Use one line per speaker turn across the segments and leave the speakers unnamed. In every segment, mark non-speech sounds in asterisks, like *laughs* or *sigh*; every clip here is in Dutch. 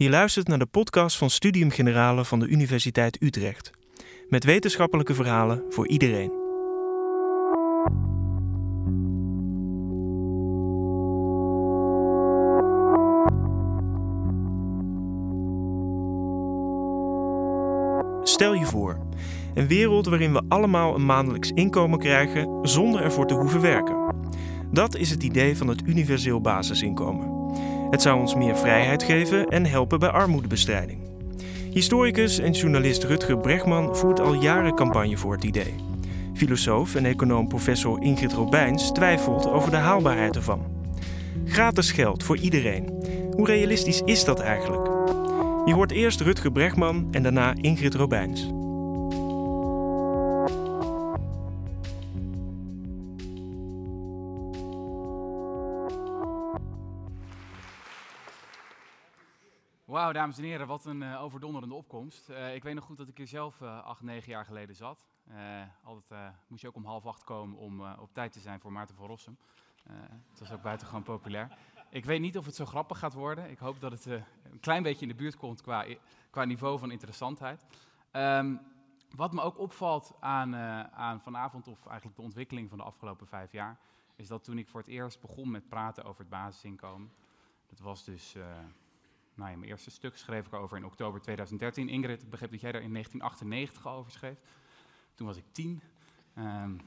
Je luistert naar de podcast van Studium Generale van de Universiteit Utrecht. Met wetenschappelijke verhalen voor iedereen. Stel je voor, een wereld waarin we allemaal een maandelijks inkomen krijgen zonder ervoor te hoeven werken. Dat is het idee van het universeel basisinkomen. Het zou ons meer vrijheid geven en helpen bij armoedebestrijding. Historicus en journalist Rutger Bregman voert al jaren campagne voor het idee. Filosoof en econoom professor Ingrid Robijns twijfelt over de haalbaarheid ervan. Gratis geld voor iedereen. Hoe realistisch is dat eigenlijk? Je hoort eerst Rutger Bregman en daarna Ingrid Robijns.
Wauw, dames en heren, wat een uh, overdonderende opkomst. Uh, ik weet nog goed dat ik hier zelf uh, acht, negen jaar geleden zat. altijd moest je ook om half acht komen om op tijd te zijn voor Maarten van Rossum. het was ook buitengewoon populair. Ik weet niet of het zo grappig gaat worden. Ik hoop dat het een klein beetje in de buurt komt qua, qua niveau van interessantheid. Um, wat me ook opvalt aan, aan vanavond, of eigenlijk de ontwikkeling van de afgelopen vijf jaar, is dat toen ik voor het eerst begon met praten over het basisinkomen, dat was dus nou mijn eerste stuk schreef ik over in oktober 2013. Ingrid, ik begreep dat jij daar in 1998 al over schreef. Toen was ik tien. Um,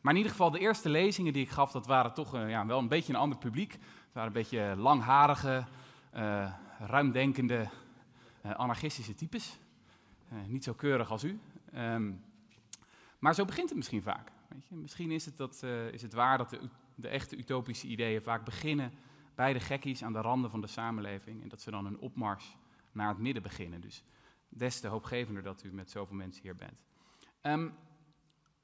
maar in ieder geval, de eerste lezingen die ik gaf, dat waren toch uh, ja, wel een beetje een ander publiek. Het waren een beetje langharige, uh, ruimdenkende, uh, anarchistische types. niet zo keurig als u. Um, maar zo begint het misschien vaak. Weet je? Misschien is het, dat, is het waar dat de echte utopische ideeën vaak beginnen bij de gekkies aan de randen van de samenleving. En dat ze dan een opmars naar het midden beginnen. Dus des te hoopgevender dat u met zoveel mensen hier bent. Um,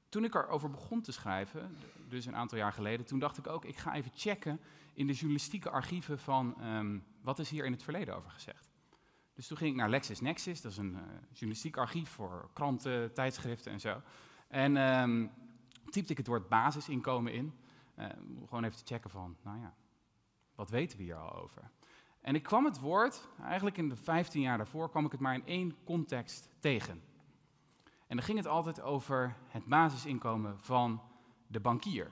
toen ik erover begon te schrijven, dus een aantal jaar geleden, toen dacht ik ook, ik ga even checken in de journalistieke archieven van um, wat is hier in het verleden over gezegd. Dus toen ging ik naar LexisNexis, dat is een uh, journalistiek archief voor kranten, tijdschriften en zo. En um, typte ik het woord basisinkomen in, uh, gewoon even te checken van, nou ja, wat weten we hier al over? En ik kwam het woord, eigenlijk in de 15 jaar daarvoor, kwam ik het maar in één context tegen. En dan ging het altijd over het basisinkomen van de bankier.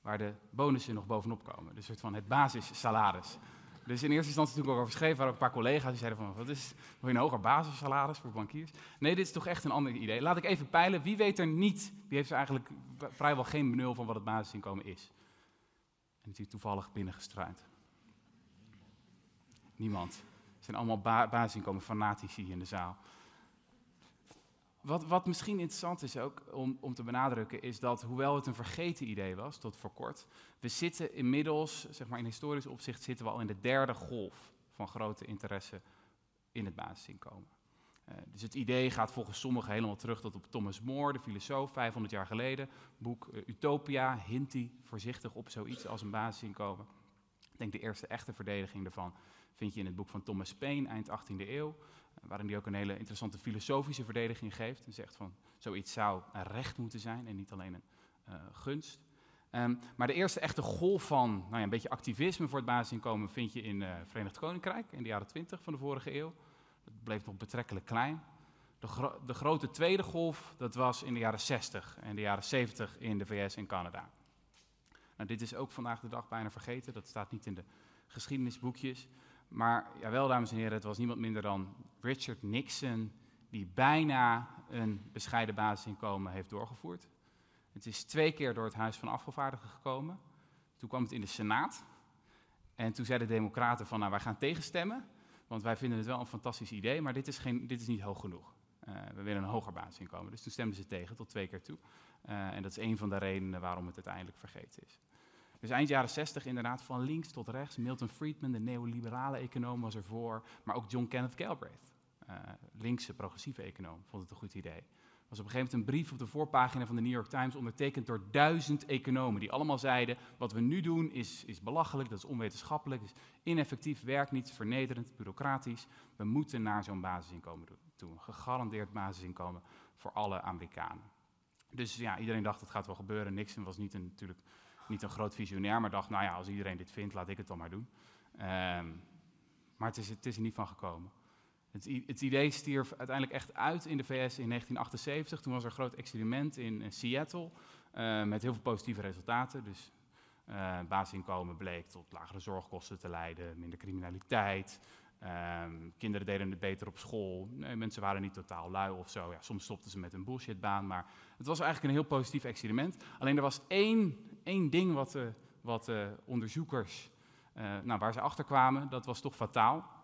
Waar de bonussen nog bovenop komen. Dus soort van het basissalaris. Dus in eerste instantie toen ik erover schreef, waren een paar collega's die zeiden van, wat is, wil je een hoger basissalaris voor bankiers? Nee, dit is toch echt een ander idee. Laat ik even peilen, wie weet er niet, wie heeft eigenlijk vrijwel geen benul van wat het basisinkomen is? En is toevallig binnengestruind? Niemand. Het zijn allemaal ba basisinkomen fanatici in de zaal. Wat, wat, misschien interessant is ook om, om, te benadrukken, is dat hoewel het een vergeten idee was tot voor kort, we zitten inmiddels, zeg maar in historisch opzicht, zitten we al in de derde golf van grote interesse in het basisinkomen. Uh, dus het idee gaat volgens sommigen helemaal terug tot op Thomas More, de filosoof, 500 jaar geleden. Boek uh, Utopia hint hij voorzichtig op zoiets als een basisinkomen. Ik denk de eerste echte verdediging daarvan vind je in het boek van Thomas Paine, eind 18e eeuw. Uh, waarin hij ook een hele interessante filosofische verdediging geeft. En zegt van zoiets zou een recht moeten zijn en niet alleen een gunst. Um, maar de eerste echte golf van nou ja, een beetje activisme voor het basisinkomen vind je in Verenigd Koninkrijk in de jaren 20 van de vorige eeuw. Het bleef nog betrekkelijk klein. De, de, grote tweede golf, dat was in de jaren 60 en de jaren 70 in de VS en Canada. Nou, dit is ook vandaag de dag bijna vergeten, dat staat niet in de geschiedenisboekjes. Maar jawel, dames en heren, het was niemand minder dan Richard Nixon die bijna een bescheiden basisinkomen heeft doorgevoerd. Het is twee keer door het Huis van Afgevaardigden gekomen. Toen kwam het in de Senaat. En toen zeiden de Democraten van, nou, wij gaan tegenstemmen. Want wij vinden het wel een fantastisch idee, maar dit is, geen, dit is niet hoog genoeg. Uh, we willen een hoger basisinkomen. Dus toen stemden ze tegen, tot twee keer toe. Uh, en dat is een van de redenen waarom het uiteindelijk vergeten is. Dus eind jaren 60 inderdaad, van links tot rechts. Milton Friedman, de neoliberale econoom, was ervoor. Maar ook John Kenneth Galbraith, uh, linkse progressieve econoom, vond het een goed idee was op een gegeven moment een brief op de voorpagina van de New York Times ondertekend door duizend economen. Die allemaal zeiden: wat we nu doen is, is belachelijk, dat is onwetenschappelijk, is ineffectief, werkt niet, vernederend, bureaucratisch. We moeten naar zo'n basisinkomen toe. Een gegarandeerd basisinkomen voor alle Amerikanen. Dus ja, iedereen dacht het gaat wel gebeuren. Nixon was niet een, natuurlijk niet een groot visionair, maar dacht: nou ja, als iedereen dit vindt, laat ik het dan maar doen. Um, Maar het is, het is er niet van gekomen. Het, idee stierf uiteindelijk echt uit in de VS in 1978. Toen was er een groot experiment in Seattle uh, met heel veel positieve resultaten. Dus uh, basisinkomen bleek tot lagere zorgkosten te leiden, minder criminaliteit. Um, kinderen deden het beter op school. Nee, mensen waren niet totaal lui of zo. Ja, soms stopten ze met een bullshitbaan. Maar het was eigenlijk een heel positief experiment. Alleen er was één, één ding wat, wat onderzoekers, nou, waar ze achter kwamen, dat was toch fataal.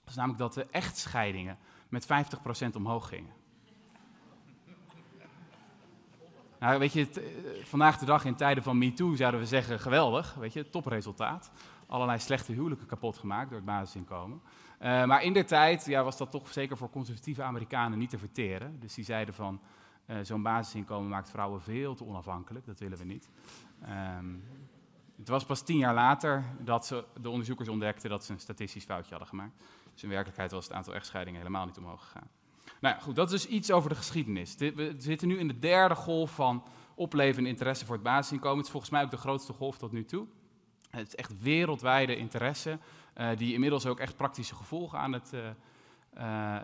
Dat is namelijk dat de echtscheidingen met 50% omhoog gingen. Nou, weet je, eh, vandaag de dag in tijden van MeToo zouden we zeggen geweldig, weet je, topresultaat. Allerlei slechte huwelijken kapot gemaakt door het basisinkomen. Uh, maar in der tijd ja, was dat toch zeker voor conservatieve Amerikanen niet te verteren. Dus die zeiden van, uh, zo'n basisinkomen maakt vrouwen veel te onafhankelijk, dat willen we niet. Um, het was pas tien jaar later dat ze, de onderzoekers ontdekten dat ze een statistisch foutje hadden gemaakt. Dus in werkelijkheid was het aantal echtscheidingen helemaal niet omhoog gegaan. Nou goed, dat is dus iets over de geschiedenis. We zitten nu in de derde golf van oplevende interesse voor het basisinkomen. Het is volgens mij ook de grootste golf tot nu toe. Het is echt wereldwijde interesse, uh, die inmiddels ook echt praktische gevolgen aan het, uh, uh,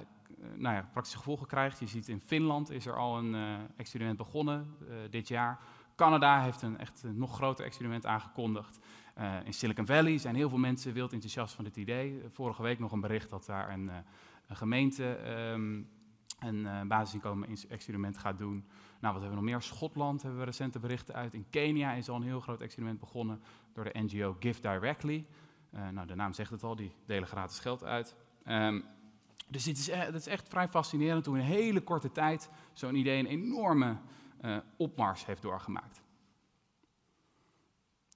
nou ja, praktische gevolgen krijgt. Je ziet in Finland is er al een experiment begonnen dit jaar. Canada heeft een echt nog groter experiment aangekondigd. In Silicon Valley zijn heel veel mensen wild enthousiast van dit idee. Vorige week nog een bericht dat daar een, een gemeente um, een uh, basisinkomen-experiment gaat doen. Nou, wat hebben we nog meer? Schotland hebben we recente berichten uit. In Kenia is al een heel groot experiment begonnen door de NGO Give Directly. Nou, de naam zegt het al, die delen gratis geld uit. Um, dus dit is, het is echt vrij fascinerend hoe in een hele korte tijd zo'n idee een enorme opmars heeft doorgemaakt.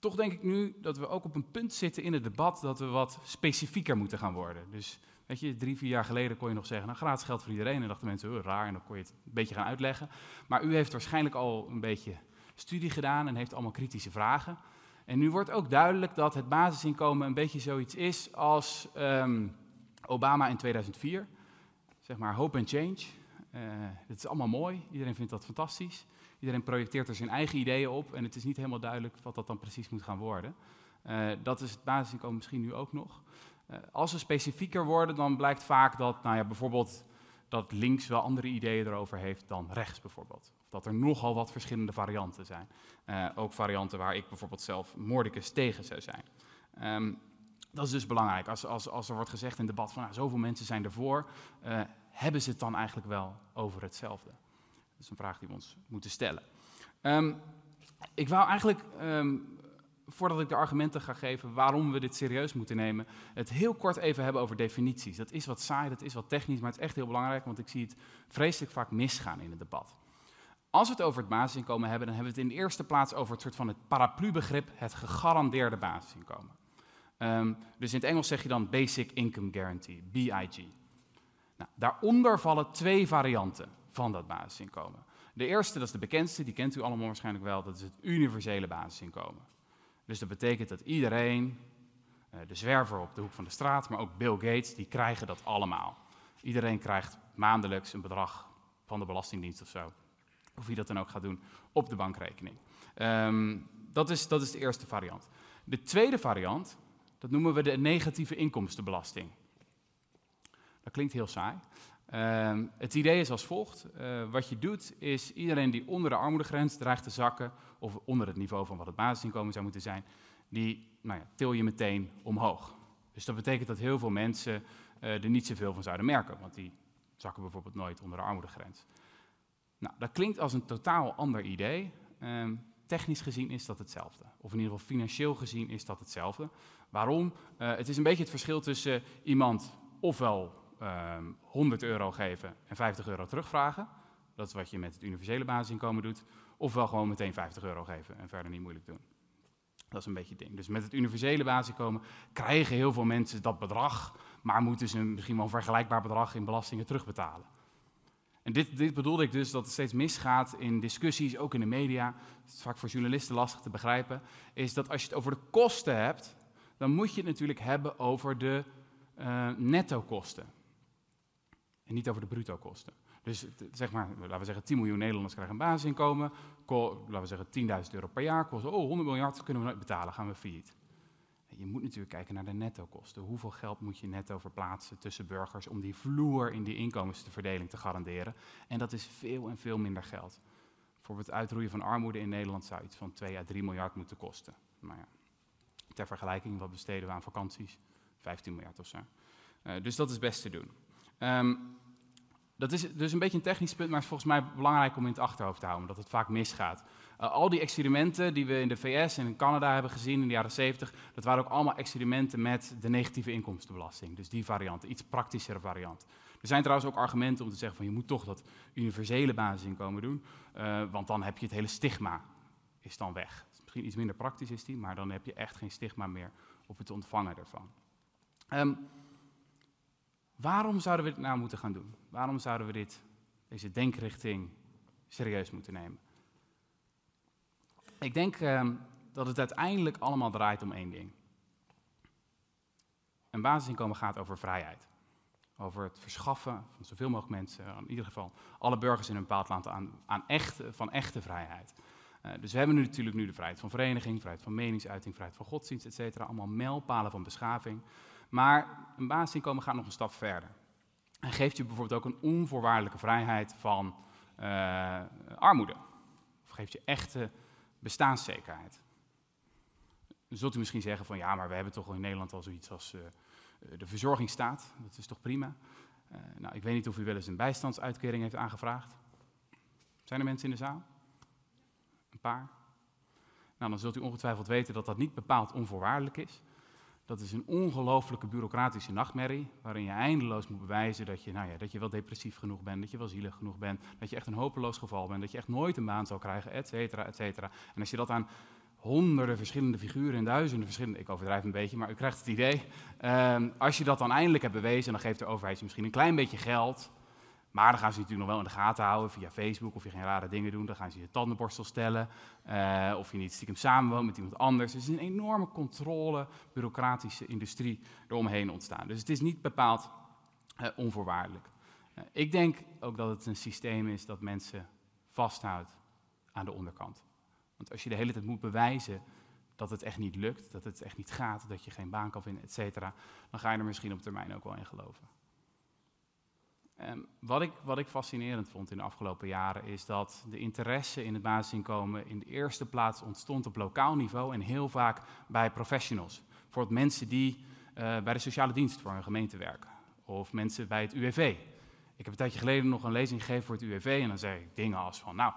Toch denk ik nu dat we ook op een punt zitten in het debat dat we wat specifieker moeten gaan worden. Dus Weet je, drie, vier jaar geleden kon je nog zeggen, nou, gratis geld voor iedereen. En dachten mensen, oh, raar, en dan kon je het een beetje gaan uitleggen. Maar u heeft waarschijnlijk al een beetje studie gedaan en heeft allemaal kritische vragen. En nu wordt ook duidelijk dat het basisinkomen een beetje zoiets is als um, Obama in 2004. Zeg maar hope and change. Uh, het is allemaal mooi, iedereen vindt dat fantastisch. Iedereen projecteert er zijn eigen ideeën op en het is niet helemaal duidelijk wat dat dan precies moet gaan worden. Uh, dat is het basisinkomen misschien nu ook nog. Uh, als we specifieker worden, dan blijkt vaak dat nou ja, bijvoorbeeld dat links wel andere ideeën erover heeft dan rechts bijvoorbeeld. Of dat er nogal wat verschillende varianten zijn. Uh, ook varianten waar ik bijvoorbeeld zelf moordicus tegen zou zijn. Um, dat is dus belangrijk. Als, als, als er wordt gezegd in het debat van nou, zoveel mensen zijn ervoor, hebben ze het dan eigenlijk wel over hetzelfde? Dat is een vraag die we ons moeten stellen. Um, ik wou eigenlijk um, voordat ik de argumenten ga geven waarom we dit serieus moeten nemen, het heel kort even hebben over definities. Dat is wat saai, dat is wat technisch, maar het is echt heel belangrijk, want ik zie het vreselijk vaak misgaan in het debat. Als we het over het basisinkomen hebben, dan hebben we het in de eerste plaats over het soort van het paraplubegrip, het gegarandeerde basisinkomen. Um, dus in het Engels zeg je dan Basic Income Guarantee, BIG. Nou, daaronder vallen twee varianten van dat basisinkomen. De eerste, dat is de bekendste, die kent u allemaal waarschijnlijk wel, dat is het universele basisinkomen. Dus dat betekent dat iedereen, eh, de zwerver op de hoek van de straat, maar ook Bill Gates, die krijgen dat allemaal. Iedereen krijgt maandelijks een bedrag van de Belastingdienst of zo, of wie dat dan ook gaat doen, op de bankrekening. Um, dat, is, dat is de eerste variant. De tweede variant, dat noemen we de negatieve inkomstenbelasting. Dat klinkt heel saai. Uh, het idee is als volgt. Uh, wat je doet is iedereen die onder de armoedegrens dreigt te zakken, of onder het niveau van wat het basisinkomen zou moeten zijn, die nou ja, til je meteen omhoog. Dus dat betekent dat heel veel mensen uh, er niet zoveel van zouden merken, want die zakken bijvoorbeeld nooit onder de armoedegrens. Nou, dat klinkt als een totaal ander idee. Uh, technisch gezien is dat hetzelfde. Of in ieder geval financieel gezien is dat hetzelfde. Waarom? Uh, het is een beetje het verschil tussen iemand ofwel 100 ehm, euro geven en 50 euro terugvragen. Dat is wat je met het universele basisinkomen doet. Ofwel gewoon meteen 50 euro geven en verder niet moeilijk doen. Dat is een beetje het ding. Dus met het universele basisinkomen krijgen heel veel mensen dat bedrag, maar moeten ze misschien wel een vergelijkbaar bedrag in belastingen terugbetalen. En dit, dit bedoelde ik dus dat het steeds misgaat in discussies, ook in de media. Het is vaak voor journalisten lastig te begrijpen. Is dat als je het over de kosten hebt, dan moet je het natuurlijk hebben over de uh, netto kosten. En niet over de bruto kosten. Dus zeg maar, laten we zeggen 10 miljoen Nederlanders krijgen een basisinkomen. laten we zeggen 10.000 euro per jaar. Kost, oh, 100 miljard kunnen we nooit betalen, gaan we failliet. je moet natuurlijk kijken naar de netto-kosten. Hoeveel geld moet je netto verplaatsen tussen burgers om die vloer in die inkomensverdeling te garanderen? En dat is veel en veel minder geld. Voor het uitroeien van armoede in Nederland zou iets van 2 à 3 miljard moeten kosten. Maar ja, ter vergelijking, wat besteden we aan vakanties? 15 miljard of zo. Uh, dus dat is best te doen. Um, dat is dus een beetje een technisch punt, maar is volgens mij belangrijk om in het achterhoofd te houden, dat het vaak misgaat. Uh, al die experimenten die we in de VS en in Canada hebben gezien in de jaren 70, dat waren ook allemaal experimenten met de negatieve inkomstenbelasting. Dus die variant, iets praktischere variant. Er zijn trouwens ook argumenten om te zeggen van je moet toch dat universele basisinkomen doen, uh, want dan heb je het hele stigma is dan weg. Misschien iets minder praktisch is die, maar dan heb je echt geen stigma meer op het ontvangen ervan. Um, waarom zouden we dit nou moeten gaan doen? Waarom zouden we dit, deze denkrichting serieus moeten nemen? Ik denk um, dat het uiteindelijk allemaal draait om één ding. Een basisinkomen gaat over vrijheid. Over het verschaffen van zoveel mogelijk mensen, in ieder geval alle burgers in een bepaald land, aan, aan echte, van echte vrijheid. Uh, dus we hebben nu natuurlijk nu de vrijheid van vereniging, vrijheid van meningsuiting, vrijheid van godsdienst, et cetera. Allemaal mijlpalen van beschaving. Maar een basisinkomen gaat nog een stap verder. En geeft je bijvoorbeeld ook een onvoorwaardelijke vrijheid van uh, armoede. Of geeft je echte bestaanszekerheid. Dan zult u misschien zeggen van ja, maar we hebben toch in Nederland al zoiets als uh, de verzorgingsstaat. Dat is toch prima? Uh, nou, ik weet niet of u wel eens een bijstandsuitkering heeft aangevraagd. Zijn er mensen in de zaal? Een paar? Nou, dan zult u ongetwijfeld weten dat dat niet bepaald onvoorwaardelijk is. Dat is een ongelooflijke bureaucratische nachtmerrie, waarin je eindeloos moet bewijzen dat je, nou ja, dat je wel depressief genoeg bent, dat je wel zielig genoeg bent, dat je echt een hopeloos geval bent, dat je echt nooit een baan zal krijgen, et cetera, et cetera. En als je dat aan honderden verschillende figuren en duizenden verschillende, ik overdrijf een beetje, maar u krijgt het idee. Uh, als je dat dan eindelijk hebt bewezen, dan geeft de overheid je misschien een klein beetje geld, maar dan gaan ze natuurlijk nog wel in de gaten houden via Facebook of je geen rare dingen doet. Dan gaan ze je tandenborstel stellen. Uh, of je niet stiekem samenwoont met iemand anders. Er is een enorme controle, bureaucratische industrie eromheen ontstaan. Dus het is niet bepaald uh, onvoorwaardelijk. Uh, ik denk ook dat het een systeem is dat mensen vasthoudt aan de onderkant. Want als je de hele tijd moet bewijzen dat het echt niet lukt, dat het echt niet gaat, dat je geen baan kan vinden, et cetera, dan ga je er misschien op termijn ook wel in geloven. Um, wat, ik, wat ik fascinerend vond in de afgelopen jaren is dat de interesse in het basisinkomen in de eerste plaats ontstond op lokaal niveau en heel vaak bij professionals. Voor mensen die uh, bij de sociale dienst voor een gemeente werken of mensen bij het UWV. Ik heb een tijdje geleden nog een lezing gegeven voor het UWV en dan zei ik dingen als van, nou,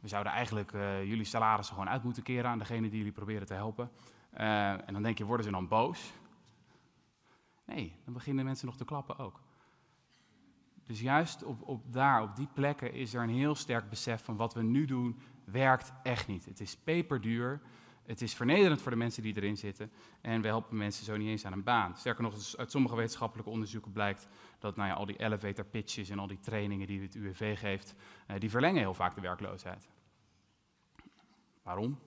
we zouden eigenlijk uh, jullie salarissen gewoon uit moeten keren aan degene die jullie proberen te helpen. Uh, en dan denk je, worden ze dan boos? Nee, dan beginnen mensen nog te klappen ook. Dus juist op, op daar, op die plekken, is er een heel sterk besef van wat we nu doen, werkt echt niet. Het is peperduur, het is vernederend voor de mensen die erin zitten en we helpen mensen zo niet eens aan een baan. Sterker nog, uit sommige wetenschappelijke onderzoeken blijkt dat nou ja, al die elevator pitches en al die trainingen die het UWV geeft, uh, die verlengen heel vaak de werkloosheid. Waarom?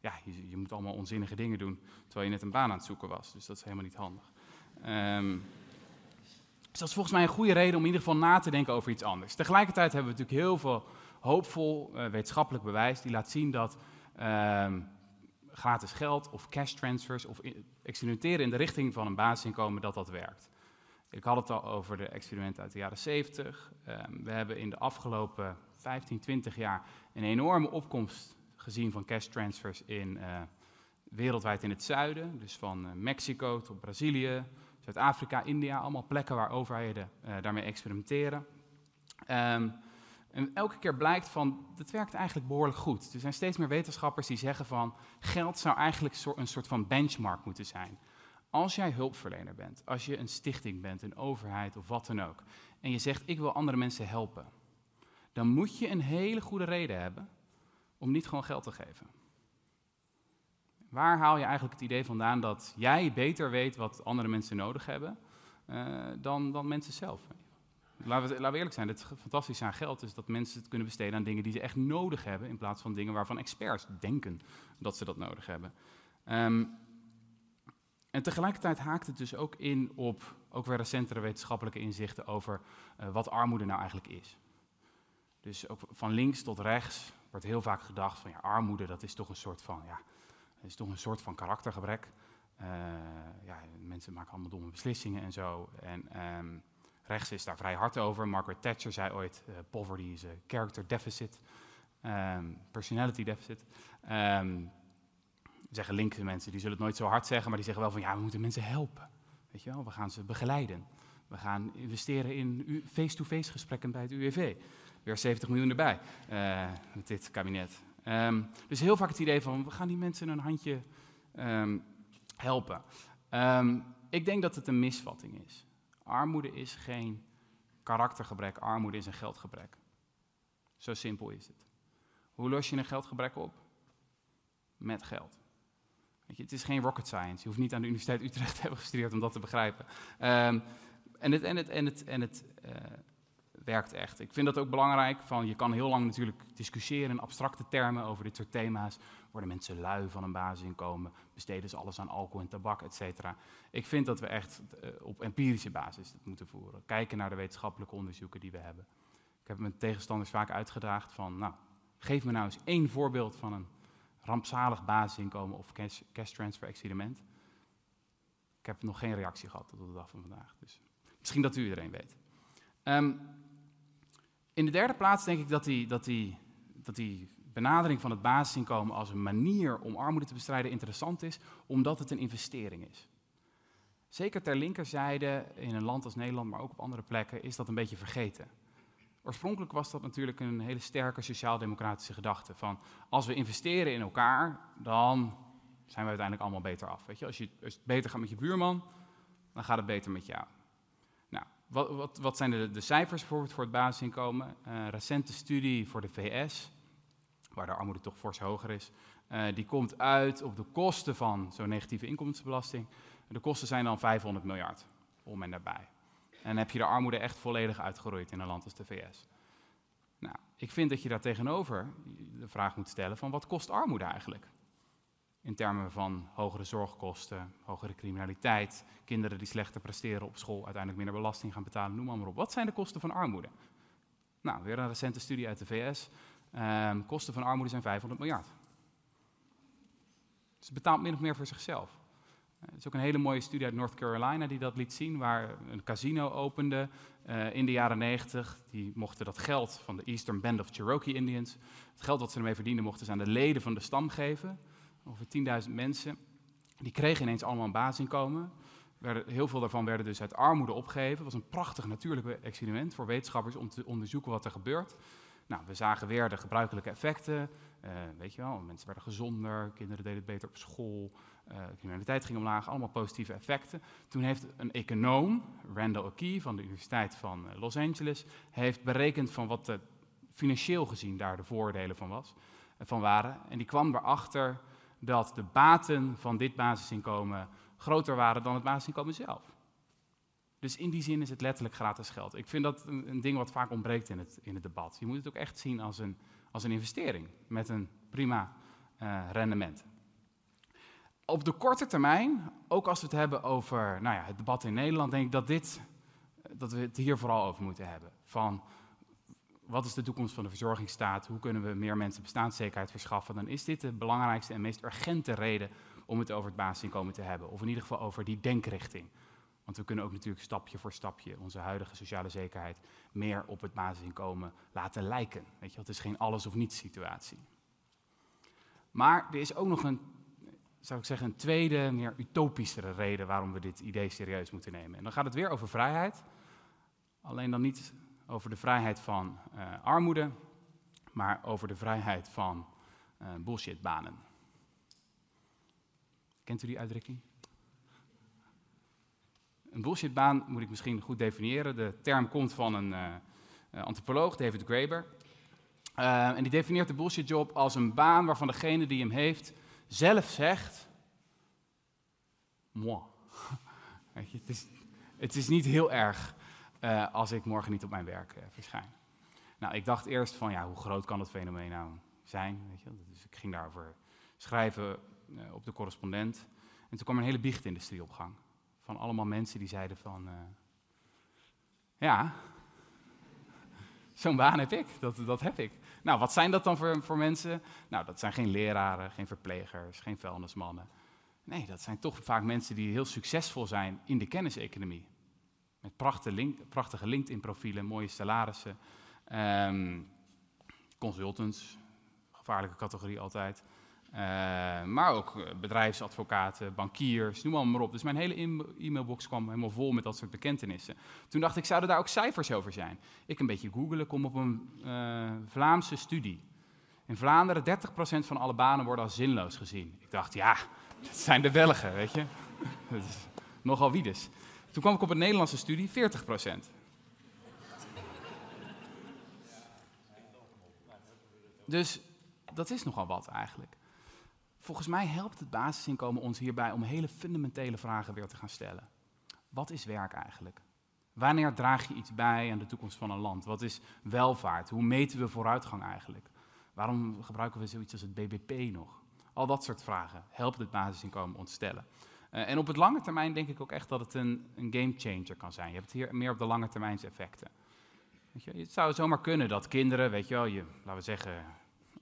Ja, je, je, moet allemaal onzinnige dingen doen terwijl je net een baan aan het zoeken was, dus dat is helemaal niet handig. Um, dus dat is volgens mij een goede reden om in ieder geval na te denken over iets anders. Tegelijkertijd hebben we natuurlijk heel veel hoopvol uh, wetenschappelijk bewijs die laat zien dat uh, gratis geld of cash transfers of experimenteren in de richting van een basisinkomen, dat dat werkt. Ik had het al over de experimenten uit de jaren 70. Uh, ehm, we hebben in de afgelopen 15, 20 jaar een enorme opkomst gezien van cash transfers in, uh, wereldwijd in het zuiden. Dus van uh, Mexico tot Brazilië, Zuid-Afrika, India, allemaal plekken waar overheden uh, daarmee experimenteren. Um, en elke keer blijkt van, het werkt eigenlijk behoorlijk goed. Er zijn steeds meer wetenschappers die zeggen van, geld zou eigenlijk een soort van benchmark moeten zijn. Als jij hulpverlener bent, als je een stichting bent, een overheid of wat dan ook, en je zegt, ik wil andere mensen helpen, dan moet je een hele goede reden hebben om niet gewoon geld te geven. Waar haal je eigenlijk het idee vandaan dat jij beter weet wat andere mensen nodig hebben uh, dan, dan mensen zelf? Laten we, laten we eerlijk zijn, het fantastische aan geld is dat mensen het kunnen besteden aan dingen die ze echt nodig hebben, in plaats van dingen waarvan experts denken dat ze dat nodig hebben. Um, en tegelijkertijd haakt het dus ook in op ook weer recentere wetenschappelijke inzichten over uh, wat armoede nou eigenlijk is. Dus ook van links tot rechts wordt heel vaak gedacht van ja, armoede dat is toch een soort van ja, het is toch een soort van karaktergebrek. ja, mensen maken allemaal domme beslissingen en zo. En ehm, rechts is daar vrij hard over. Margaret Thatcher zei ooit, poverty is a character deficit, um, personality deficit. Um, zeggen linkse mensen, die zullen het nooit zo hard zeggen, maar die zeggen wel van ja, we moeten mensen helpen. Weet je wel, we gaan ze begeleiden. We gaan investeren in face-to-face gesprekken bij het UWV. Weer 70 miljoen erbij uh, met dit kabinet. Um, dus heel vaak het idee van we gaan die mensen een handje um, helpen. Um, ik denk dat het een misvatting is. Armoede is geen karaktergebrek, armoede is een geldgebrek. Zo simpel is het. Hoe los je een geldgebrek op? Met geld. Je, het is geen rocket science. Je hoeft niet aan de Universiteit Utrecht te hebben gestudeerd om dat te begrijpen. En het, en het, en het, en het uh, werkt echt. Ik vind dat ook belangrijk. Van, je kan heel lang natuurlijk discussiëren in abstracte termen over dit soort thema's. Worden mensen lui van een basisinkomen? Besteden ze alles aan alcohol en tabak, et cetera? Ik vind dat we echt uh, op empirische basis het moeten voeren. Kijken naar de wetenschappelijke onderzoeken die we hebben. Ik heb mijn tegenstanders vaak uitgedaagd van, nou, geef me nou eens één voorbeeld van een rampzalig basisinkomen of cash, transfer experiment. Ik heb nog geen reactie gehad tot de dag van vandaag. Dus misschien dat u er een weet. Um, in de derde plaats denk ik dat die, dat, die, dat die benadering van het basisinkomen als een manier om armoede te bestrijden interessant is, omdat het een investering is. Zeker ter linkerzijde in een land als Nederland, maar ook op andere plekken, is dat een beetje vergeten. Oorspronkelijk was dat natuurlijk een hele sterke sociaal-democratische gedachte. Van als we investeren in elkaar, dan zijn we uiteindelijk allemaal beter af. Weet je? Als, je, als het beter gaat met je buurman, dan gaat het beter met jou. Wat, wat, wat zijn de, de, cijfers bijvoorbeeld voor het basisinkomen? Een recente studie voor de VS, waar de armoede toch fors hoger is, uh, die komt uit op de kosten van zo'n negatieve inkomensbelasting. De kosten zijn dan 500 miljard, om en daarbij. En heb je de armoede echt volledig uitgeroeid in een land als de VS. Nou, ik vind dat je daar tegenover de vraag moet stellen van wat kost armoede eigenlijk? In termen van hogere zorgkosten, hogere criminaliteit, kinderen die slechter presteren op school, uiteindelijk minder belasting gaan betalen, noem maar, op. Wat zijn de kosten van armoede? Nou, weer een recente studie uit de VS. Ehm, kosten van armoede zijn 500 miljard. Het betaalt min of meer voor zichzelf. Het is ook een hele mooie studie uit North Carolina die dat liet zien, waar een casino opende uh, in de jaren 90. Die mochten dat geld van de Eastern Band of Cherokee Indians, het geld wat ze ermee verdienden, mochten ze aan de leden van de stam geven. Ongeveer 10.000 mensen. Die kregen ineens allemaal een basisinkomen. Heel veel daarvan werden dus uit armoede opgegeven. Het was een prachtig natuurlijk experiment voor wetenschappers om te onderzoeken wat er gebeurt. Nou, we zagen weer de gebruikelijke effecten. Uh, weet je wel, mensen werden gezonder, kinderen deden het beter op school, uh, criminaliteit ging omlaag, allemaal positieve effecten. Toen heeft een econoom, Randall O'Kee van de Universiteit van eh, Los Angeles, heeft berekend van wat de, financieel gezien daar de voordelen van, was, van waren. En die kwam erachter dat de baten van dit basisinkomen groter waren dan het basisinkomen zelf. Dus in die zin is het letterlijk gratis geld. Ik vind dat een, ding wat vaak ontbreekt in het, in het debat. Je moet het ook echt zien als een, als een investering met een prima uh, rendement. Op de korte termijn, ook als we het hebben over nou ja, het debat in Nederland, denk ik dat, dit, dat we het hier vooral over moeten hebben. Van wat is de toekomst van de verzorgingsstaat? Hoe kunnen we meer mensen bestaanszekerheid verschaffen? Dan is dit de belangrijkste en meest urgente reden om het over het basisinkomen te hebben. Of in ieder geval over die denkrichting. Want we kunnen ook natuurlijk stapje voor stapje onze huidige sociale zekerheid meer op het basisinkomen laten lijken. Weet je, het is geen alles of niets situatie. Maar er is ook nog een, zou ik zeggen, een tweede, meer utopischere reden waarom we dit idee serieus moeten nemen. En dan gaat het weer over vrijheid. Alleen dan niet over de vrijheid van uh, armoede, maar over de vrijheid van uh, bullshitbanen. Kent u die uitdrukking? Een bullshitbaan moet ik misschien goed definiëren. De term komt van een uh, antropoloog, David Graeber. En die definieert de bullshitjob als een baan waarvan degene die hem heeft zelf zegt: Moi. *laughs* Het, is, het is niet heel erg uh, als ik morgen niet op mijn werk verschijn. Nou, ik dacht eerst van ja, hoe groot kan dat fenomeen nou zijn? Weet je? Dus ik ging daarover schrijven op de correspondent. En toen kwam een hele biechtindustrie op gang van allemaal mensen die zeiden van, ja, zo'n baan heb ik, dat, dat heb ik. Nou, wat zijn dat dan voor, voor mensen? Nou, dat zijn geen leraren, geen verplegers, geen vuilnismannen. Nee, dat zijn toch vaak mensen die heel succesvol zijn in de kenniseconomie. Met prachtige, link, prachtige LinkedIn-profielen, mooie salarissen. Um, consultants, gevaarlijke categorie altijd. Uh, maar ook eh, bedrijfsadvocaten, bankiers, noem maar op. Dus mijn hele e-mailbox kwam helemaal vol met dat soort bekentenissen. Toen dacht ik, zouden daar ook cijfers over zijn? Ik een beetje googelen, kom op een uh, Vlaamse studie. In Vlaanderen 30% van alle banen worden als zinloos gezien. Ik dacht, ja, *laughs* dat zijn de Belgen, weet je. *laughs* Dat is nogal wie dus. Toen kwam ik op een Nederlandse studie, 40%. Dus dat is nogal wat eigenlijk. Volgens mij helpt het basisinkomen ons hierbij om hele fundamentele vragen weer te gaan stellen. Wat is werk eigenlijk? Wanneer draag je iets bij aan de toekomst van een land? Wat is welvaart? Hoe meten we vooruitgang eigenlijk? Waarom gebruiken we zoiets als het BBP nog? Al dat soort vragen helpt het basisinkomen ons stellen. Uh, en op het lange termijn denk ik ook echt dat het een, een game changer kan zijn. Je hebt hier meer op de lange termijns effecten. Weet je, het zou zomaar kunnen dat kinderen, weet je wel, je, laten we zeggen,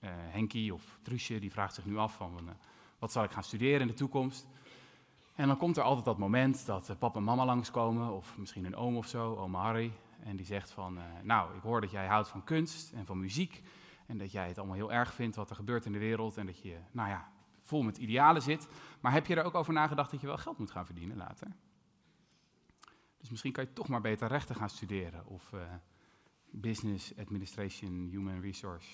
uh, Henkie of Truusje, die vraagt zich nu af van uh, wat zal ik gaan studeren in de toekomst. En dan komt er altijd dat moment dat papa en mama langskomen, of misschien een oom of zo, oma Harry. En die zegt van, nou, ik hoor dat jij houdt van kunst en van muziek. En dat jij het allemaal heel erg vindt wat er gebeurt in de wereld. En dat je, nou ja, vol met idealen zit. Maar heb je er ook over nagedacht dat je wel geld moet gaan verdienen later? Dus misschien kan je toch maar beter rechten gaan studeren. Of uh, business, administration, human resource,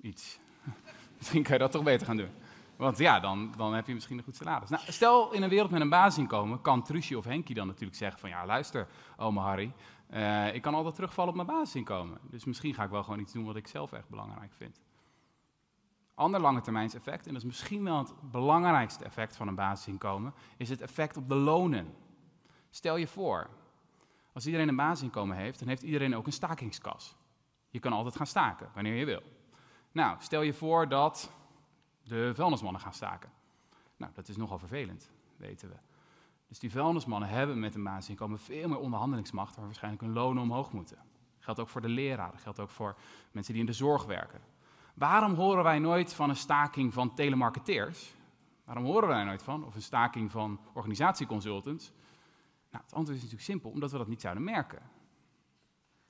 iets. *laughs* misschien kan je dat toch beter gaan doen. Want ja, dan, dan heb je misschien een goed salaris. Nou, stel in een wereld met een basisinkomen, kan Trusje of Henkie dan natuurlijk zeggen van... Ja, luister, oma Harry, uh, ik kan altijd terugvallen op mijn basisinkomen. Dus misschien ga ik wel gewoon iets doen wat ik zelf echt belangrijk vind. Ander lange termijns effect, en dat is misschien wel het belangrijkste effect van een basisinkomen, is het effect op de lonen. Stel je voor, als iedereen een basisinkomen heeft, dan heeft iedereen ook een stakingskas. Je kan altijd gaan staken, wanneer je wil. Nou, stel je voor dat de vuilnismannen gaan staken. Nou, dat is nogal vervelend, weten we. Dus die vuilnismannen hebben met een basisinkomen veel meer onderhandelingsmacht, waar waarschijnlijk hun lonen omhoog moeten. Geldt ook voor de leraren, geldt ook voor mensen die in de zorg werken. Waarom horen wij nooit van een staking van telemarketeers? Waarom horen wij nooit van? Of een staking van organisatieconsultants? Nou, het antwoord is natuurlijk simpel, omdat we dat niet zouden merken.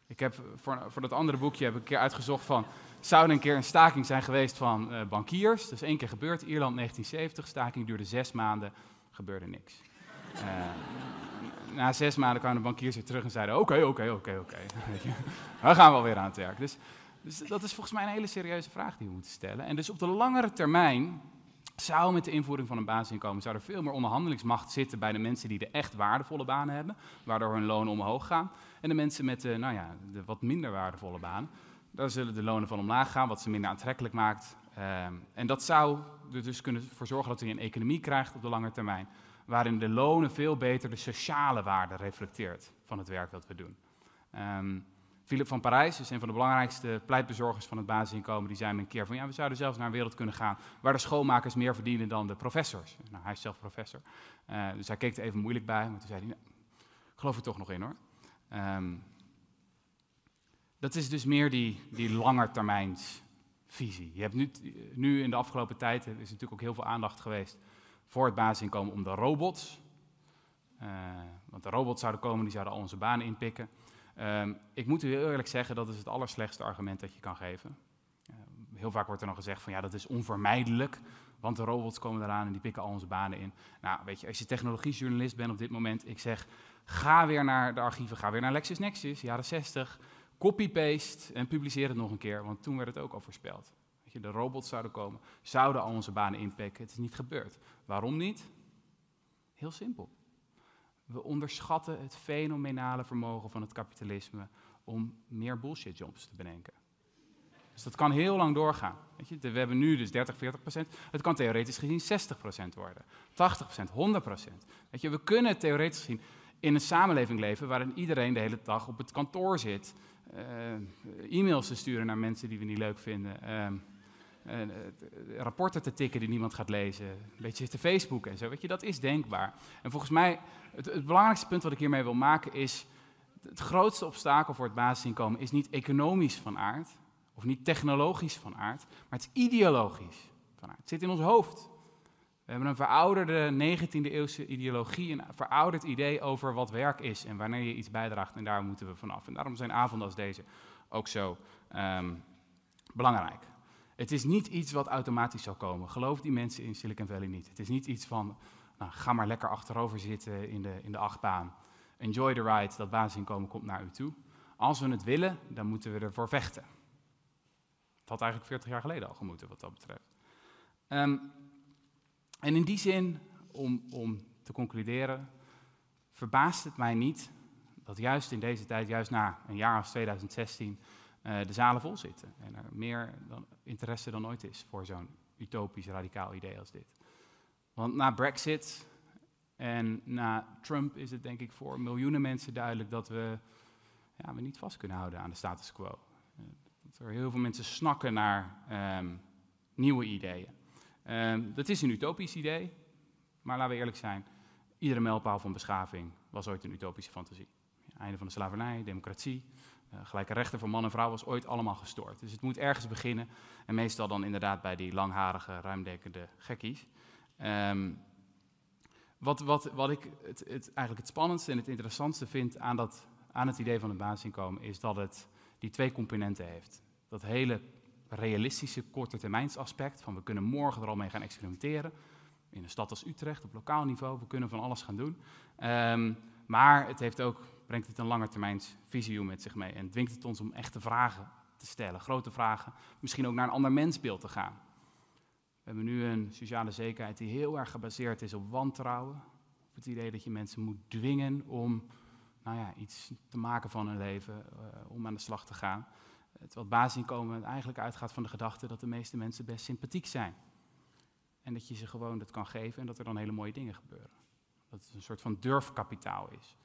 Ik heb voor, voor dat andere boekje heb ik een keer uitgezocht van, zou er een keer een staking zijn geweest van uh, bankiers? Dat is één keer gebeurd, Ierland 1970, staking duurde zes maanden, gebeurde niks. Uh, na zes maanden kwamen de bankiers weer terug en zeiden, oké, oké, oké, oké. *laughs* We gaan wel weer aan het werk. Dus dus dat is volgens mij een hele serieuze vraag die we moeten stellen. En dus op de langere termijn zou met de invoering van een basisinkomen zou er veel meer onderhandelingsmacht zitten bij de mensen die de echt waardevolle banen hebben, waardoor hun lonen omhoog gaan. En de mensen met de, nou ja, de wat minder waardevolle banen, daar zullen de lonen van omlaag gaan, wat ze minder aantrekkelijk maakt. Um, en dat zou er dus kunnen voor zorgen dat je een economie krijgt op de lange termijn, waarin de lonen veel beter de sociale waarde reflecteert van het werk dat we doen. Um, Philip van Parijs is een van de belangrijkste pleitbezorgers van het basisinkomen. Die zei me een keer van ja, we zouden zelfs naar een wereld kunnen gaan waar de schoonmakers meer verdienen dan de professors. Nou, hij is zelf professor. Uh, dus hij keek er even moeilijk bij, maar toen zei hij, nou, geloof er toch nog in hoor. Um, dat is dus meer die, die langetermijnsvisie. Je hebt nu, nu in de afgelopen tijd, er is natuurlijk ook heel veel aandacht geweest voor het basisinkomen om de robots. Uh, want de robots zouden komen, die zouden al onze banen inpikken. Um, ik moet u heel eerlijk zeggen, dat is het allerslechtste argument dat je kan geven. Uh, heel vaak wordt er nog gezegd van ja, dat is onvermijdelijk, want de robots komen eraan en die pikken al onze banen in. Nou, weet je, als je technologiejournalist bent op dit moment, ik zeg, ga weer naar de archieven, ga weer naar LexisNexis, jaren 60, copy-paste en publiceer het nog een keer, want toen werd het ook al voorspeld. Weet je, de robots zouden komen, zouden al onze banen inpikken. Het is niet gebeurd. Waarom niet? Heel simpel. We onderschatten het fenomenale vermogen van het kapitalisme om meer bullshit jobs te bedenken. Dus dat kan heel lang doorgaan. Weet je, we hebben nu dus 30, 40 procent. Het kan theoretisch gezien 60 procent worden. 80 procent, 100 procent. Weet je, we kunnen theoretisch gezien in een samenleving leven waarin iedereen de hele dag op het kantoor zit. Uh, e-mails te sturen naar mensen die we niet leuk vinden. Uh, rapporten te tikken die niemand gaat lezen. Een beetje te Facebook en zo. Weet je, dat is denkbaar. En volgens mij het, het, belangrijkste punt wat ik hiermee wil maken is, het grootste obstakel voor het basisinkomen is niet economisch van aard, of niet technologisch van aard, maar het is ideologisch van aard. Het zit in ons hoofd. We hebben een verouderde 19e eeuwse ideologie, een verouderd idee over wat werk is en wanneer je iets bijdraagt en daar moeten we vanaf. En daarom zijn avonden als deze ook zo um, belangrijk. Het is niet iets wat automatisch zal komen. Geloof die mensen in Silicon Valley niet. Het is niet iets van, nou, ga maar lekker achterover zitten in de, in de achtbaan. Enjoy the ride, dat basisinkomen komt naar u toe. Als we het willen, dan moeten we ervoor vechten. Het had eigenlijk 40 jaar geleden al gemoeten, wat dat betreft. Um, en in die zin, om, om te concluderen, verbaast het mij niet dat juist in deze tijd, juist na een jaar als 2016, uh, de zalen vol zitten. En er meer dan, interesse dan ooit is voor zo'n utopisch radicaal idee als dit. Want na Brexit en na Trump is het denk ik voor miljoenen mensen duidelijk dat we, ja, we niet vast kunnen houden aan de status quo. Uh, dat er heel veel mensen snakken naar um, nieuwe ideeën. Um, dat is een utopisch idee, maar laten we eerlijk zijn, iedere mijlpaal van beschaving was ooit een utopische fantasie. Einde van de slavernij, democratie, gelijke rechten voor man en vrouw was ooit allemaal gestoord. Dus het moet ergens beginnen en meestal dan inderdaad bij die langharige, ruimdenkende gekkies. Um, wat, wat, wat ik het, het, eigenlijk het spannendste en het interessantste vind aan, dat, aan het idee van het basisinkomen is dat het die twee componenten heeft. Dat hele realistische korte termijnsaspect, van we kunnen morgen er al mee gaan experimenteren. In een stad als Utrecht, op lokaal niveau, we kunnen van alles gaan doen. Um, maar het heeft ook, brengt het een langetermijns visioen met zich mee en dwingt het ons om echte vragen te stellen, grote vragen, misschien ook naar een ander mensbeeld te gaan. We hebben nu een sociale zekerheid die heel erg gebaseerd is op wantrouwen, op het idee dat je mensen moet dwingen om nou ja, iets te maken van hun leven, uh, om aan de slag te gaan. Terwijl het basisinkomen eigenlijk uitgaat van de gedachte dat de meeste mensen best sympathiek zijn. En dat je ze gewoon dat kan geven en dat er dan hele mooie dingen gebeuren. Dat het een soort van durfkapitaal is,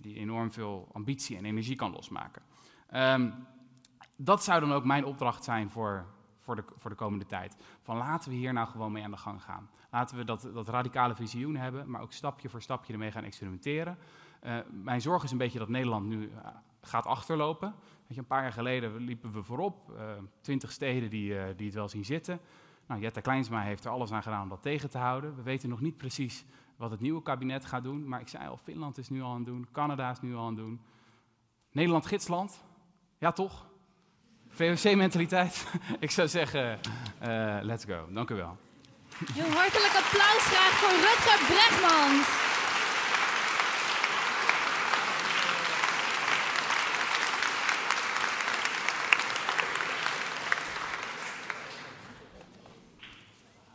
die enorm veel ambitie en energie kan losmaken. Um, dat zou dan ook mijn opdracht zijn voor, voor, de, voor de komende tijd. Van laten we hier nou gewoon mee aan de gang gaan. Laten we dat, dat radicale visioen hebben, maar ook stapje voor stapje ermee gaan experimenteren. Uh, mijn zorg is een beetje dat Nederland nu uh, gaat achterlopen. Weet je, een paar jaar geleden liepen we voorop, uh, twintig steden die, die het wel zien zitten. Nou, Jette Kleinsma heeft er alles aan gedaan om dat tegen te houden. We weten nog niet precies wat het nieuwe kabinet gaat doen, maar ik zei al, Finland is nu al aan het doen, Canada is nu al aan het doen. Nederland gidsland, ja toch? VOC-mentaliteit. *laughs* ik zou zeggen, uh, let's go. Dank u wel.
Heel hartelijk applaus graag voor Rutger Bregmans.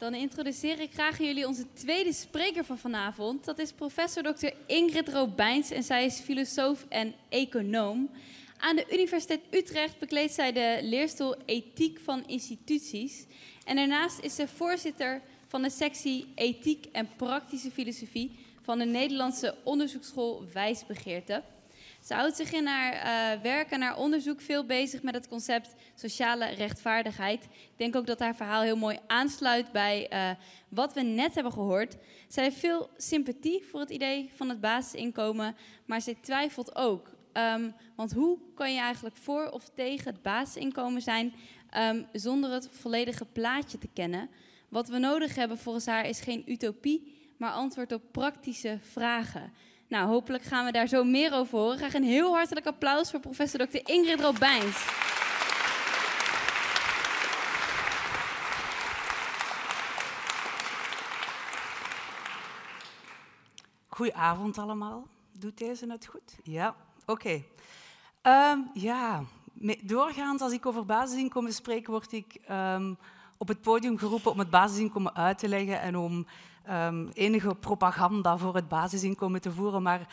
Dan introduceer ik graag jullie onze tweede spreker van vanavond. Dat is professor Dr. Ingrid Robijns en zij is filosoof en econoom. Aan de Universiteit Utrecht bekleedt zij de leerstoel Ethiek van Instituties. En daarnaast is ze voorzitter van de sectie Ethiek en Praktische Filosofie van de Nederlandse onderzoeksschool Wijsbegeerte. Ze houdt zich in haar uh, werk en haar onderzoek veel bezig met het concept sociale rechtvaardigheid. Ik denk ook dat haar verhaal heel mooi aansluit bij uh, wat we net hebben gehoord. Zij heeft veel sympathie voor het idee van het basisinkomen, maar zij twijfelt ook. Um, want hoe kan je eigenlijk voor of tegen het basisinkomen zijn um, zonder het volledige plaatje te kennen? Wat we nodig hebben volgens haar is geen utopie, maar antwoord op praktische vragen. Nou, hopelijk gaan we daar zo meer over horen. Graag een heel hartelijk applaus voor professor Dr. Ingrid Robijns.
Goedenavond allemaal. Doet deze het goed? Ja, oké. Um, ja, doorgaans als ik over basisinkomen spreek, word ik um, op het podium geroepen om het basisinkomen uit te leggen en om um, enige propaganda voor het basisinkomen te voeren. Maar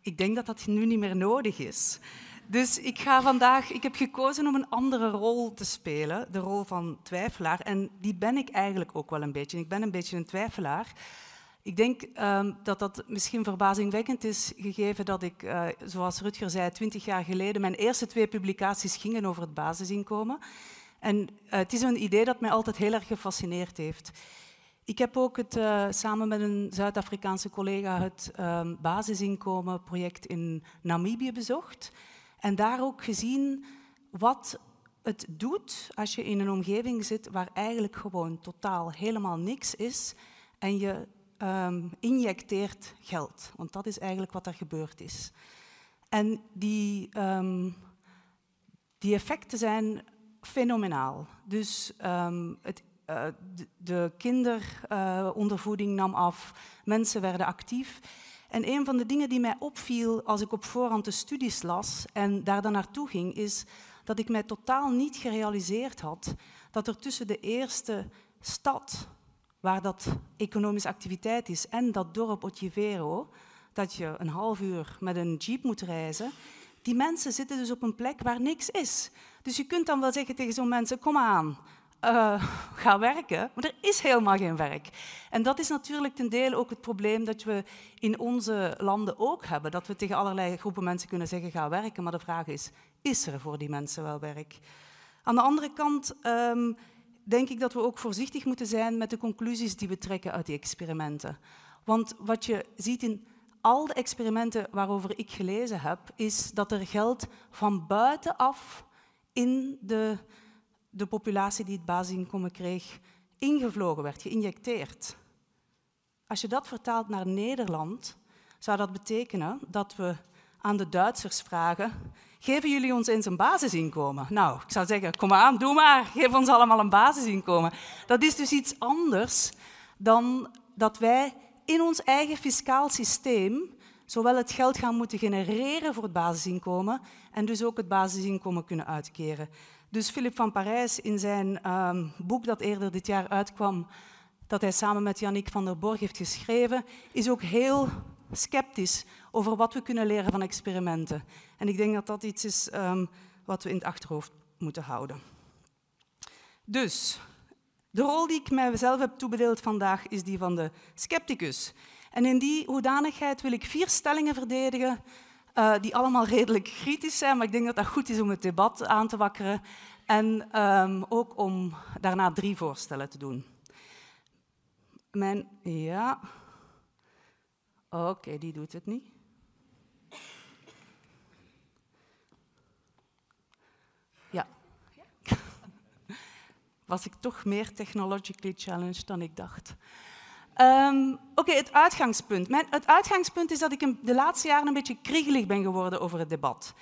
ik denk dat dat nu niet meer nodig is. Dus ik ga vandaag, ik heb gekozen om een andere rol te spelen, de rol van twijfelaar. En die ben ik eigenlijk ook wel een beetje. Ik ben een beetje een twijfelaar. Ik denk um, dat dat misschien verbazingwekkend is, gegeven dat ik, uh, zoals Rutger zei, twintig jaar geleden mijn eerste twee publicaties gingen over het basisinkomen. En uh, het is een idee dat mij altijd heel erg gefascineerd heeft. Ik heb ook het, uh, samen met een Zuid-Afrikaanse collega het um, basisinkomenproject in Namibië bezocht. En daar ook gezien wat het doet als je in een omgeving zit waar eigenlijk gewoon totaal helemaal niks is en je um, injecteert geld. Want dat is eigenlijk wat er gebeurd is. En die, um, die effecten zijn fenomenaal. Dus um, het, uh, de, de kinderondervoeding uh, nam af, mensen werden actief. En een van de dingen die mij opviel als ik op voorhand de studies las en daar dan naartoe ging, is dat ik mij totaal niet gerealiseerd had dat er tussen de eerste stad, waar dat economische activiteit is, en dat dorp Otivero, dat je een half uur met een jeep moet reizen, die mensen zitten dus op een plek waar niks is. Dus je kunt dan wel zeggen tegen zo'n mensen, kom aan, *laughs* uh, ga werken, maar er is helemaal geen werk. En dat is natuurlijk ten dele ook het probleem dat we in onze landen ook hebben. Dat we tegen allerlei groepen mensen kunnen zeggen, ga werken, maar de vraag is, is er voor die mensen wel werk? Aan de andere kant um, denk ik dat we ook voorzichtig moeten zijn met de conclusies die we trekken uit die experimenten. Want wat je ziet in al de experimenten waarover ik gelezen heb, is dat er geld van buitenaf in de de populatie die het basisinkomen kreeg ingevlogen werd, geïnjecteerd. Als je dat vertaalt naar Nederland, zou dat betekenen dat we aan de Duitsers vragen: geven jullie ons eens een basisinkomen? Nou, ik zou zeggen: kom aan, doe maar, geef ons allemaal een basisinkomen. Dat is dus iets anders dan dat wij in ons eigen fiscaal systeem zowel het geld gaan moeten genereren voor het basisinkomen en dus ook het basisinkomen kunnen uitkeren. Dus Philip van Parijs in zijn um, boek dat eerder dit jaar uitkwam, dat hij samen met Yannick van der Borg heeft geschreven, is ook heel sceptisch over wat we kunnen leren van experimenten. En ik denk dat dat iets is um, wat we in het achterhoofd moeten houden. Dus, de rol die ik mijzelf heb toebedeeld vandaag is die van de scepticus. En in die hoedanigheid wil ik vier stellingen verdedigen uh, die allemaal redelijk kritisch zijn, maar ik denk dat dat goed is om het debat aan te wakkeren en um, ook om daarna drie voorstellen te doen. Mijn, ja, oké, die doet het niet. Ja. *laughs* Was ik toch meer technologically challenged dan ik dacht. Um, Oké, het uitgangspunt. Mijn, het uitgangspunt is dat ik de laatste jaren een beetje kriegelig ben geworden over het debat.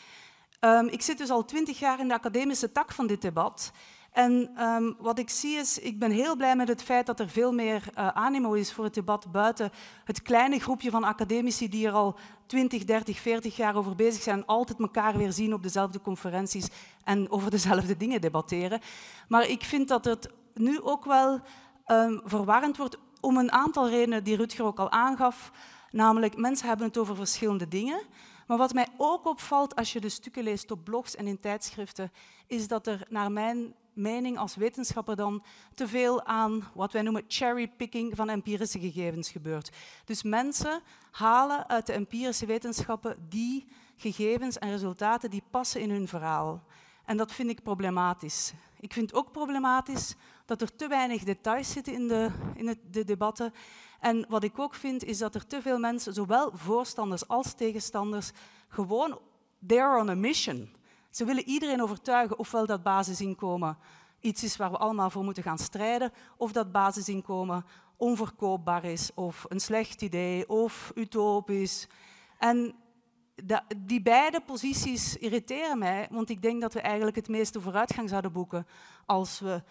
Um, ik zit dus al twintig jaar in de academische tak van dit debat. En um, wat ik zie is, ik ben heel blij met het feit dat er veel meer uh, is voor het debat buiten het kleine groepje van academici die er al 20, 30, 40 jaar over bezig zijn altijd elkaar weer zien op dezelfde conferenties en over *laughs* dezelfde dingen debatteren. Maar ik vind dat het nu ook wel um, verwarrend wordt om een aantal redenen die Rutger ook al aangaf. Namelijk, mensen hebben het over verschillende dingen. Maar wat mij ook opvalt als je de stukken leest op blogs en in tijdschriften, is dat er naar mijn mening als wetenschapper dan te veel aan wat wij noemen cherrypicking van empirische gegevens gebeurt. Dus mensen halen uit de empirische wetenschappen die gegevens en resultaten die passen in hun verhaal. En dat vind ik problematisch. Ik vind ook problematisch dat er te weinig details zitten in de, in de debatten. En wat ik ook vind, is dat er te veel mensen, zowel voorstanders als tegenstanders, gewoon they're on a mission. Ze willen iedereen overtuigen ofwel dat basisinkomen iets is waar we allemaal voor moeten gaan strijden, of dat basisinkomen onverkoopbaar is, of een slecht idee, of utopisch. En die beide posities irriteren mij, want ik denk dat we eigenlijk het meeste vooruitgang zouden boeken als we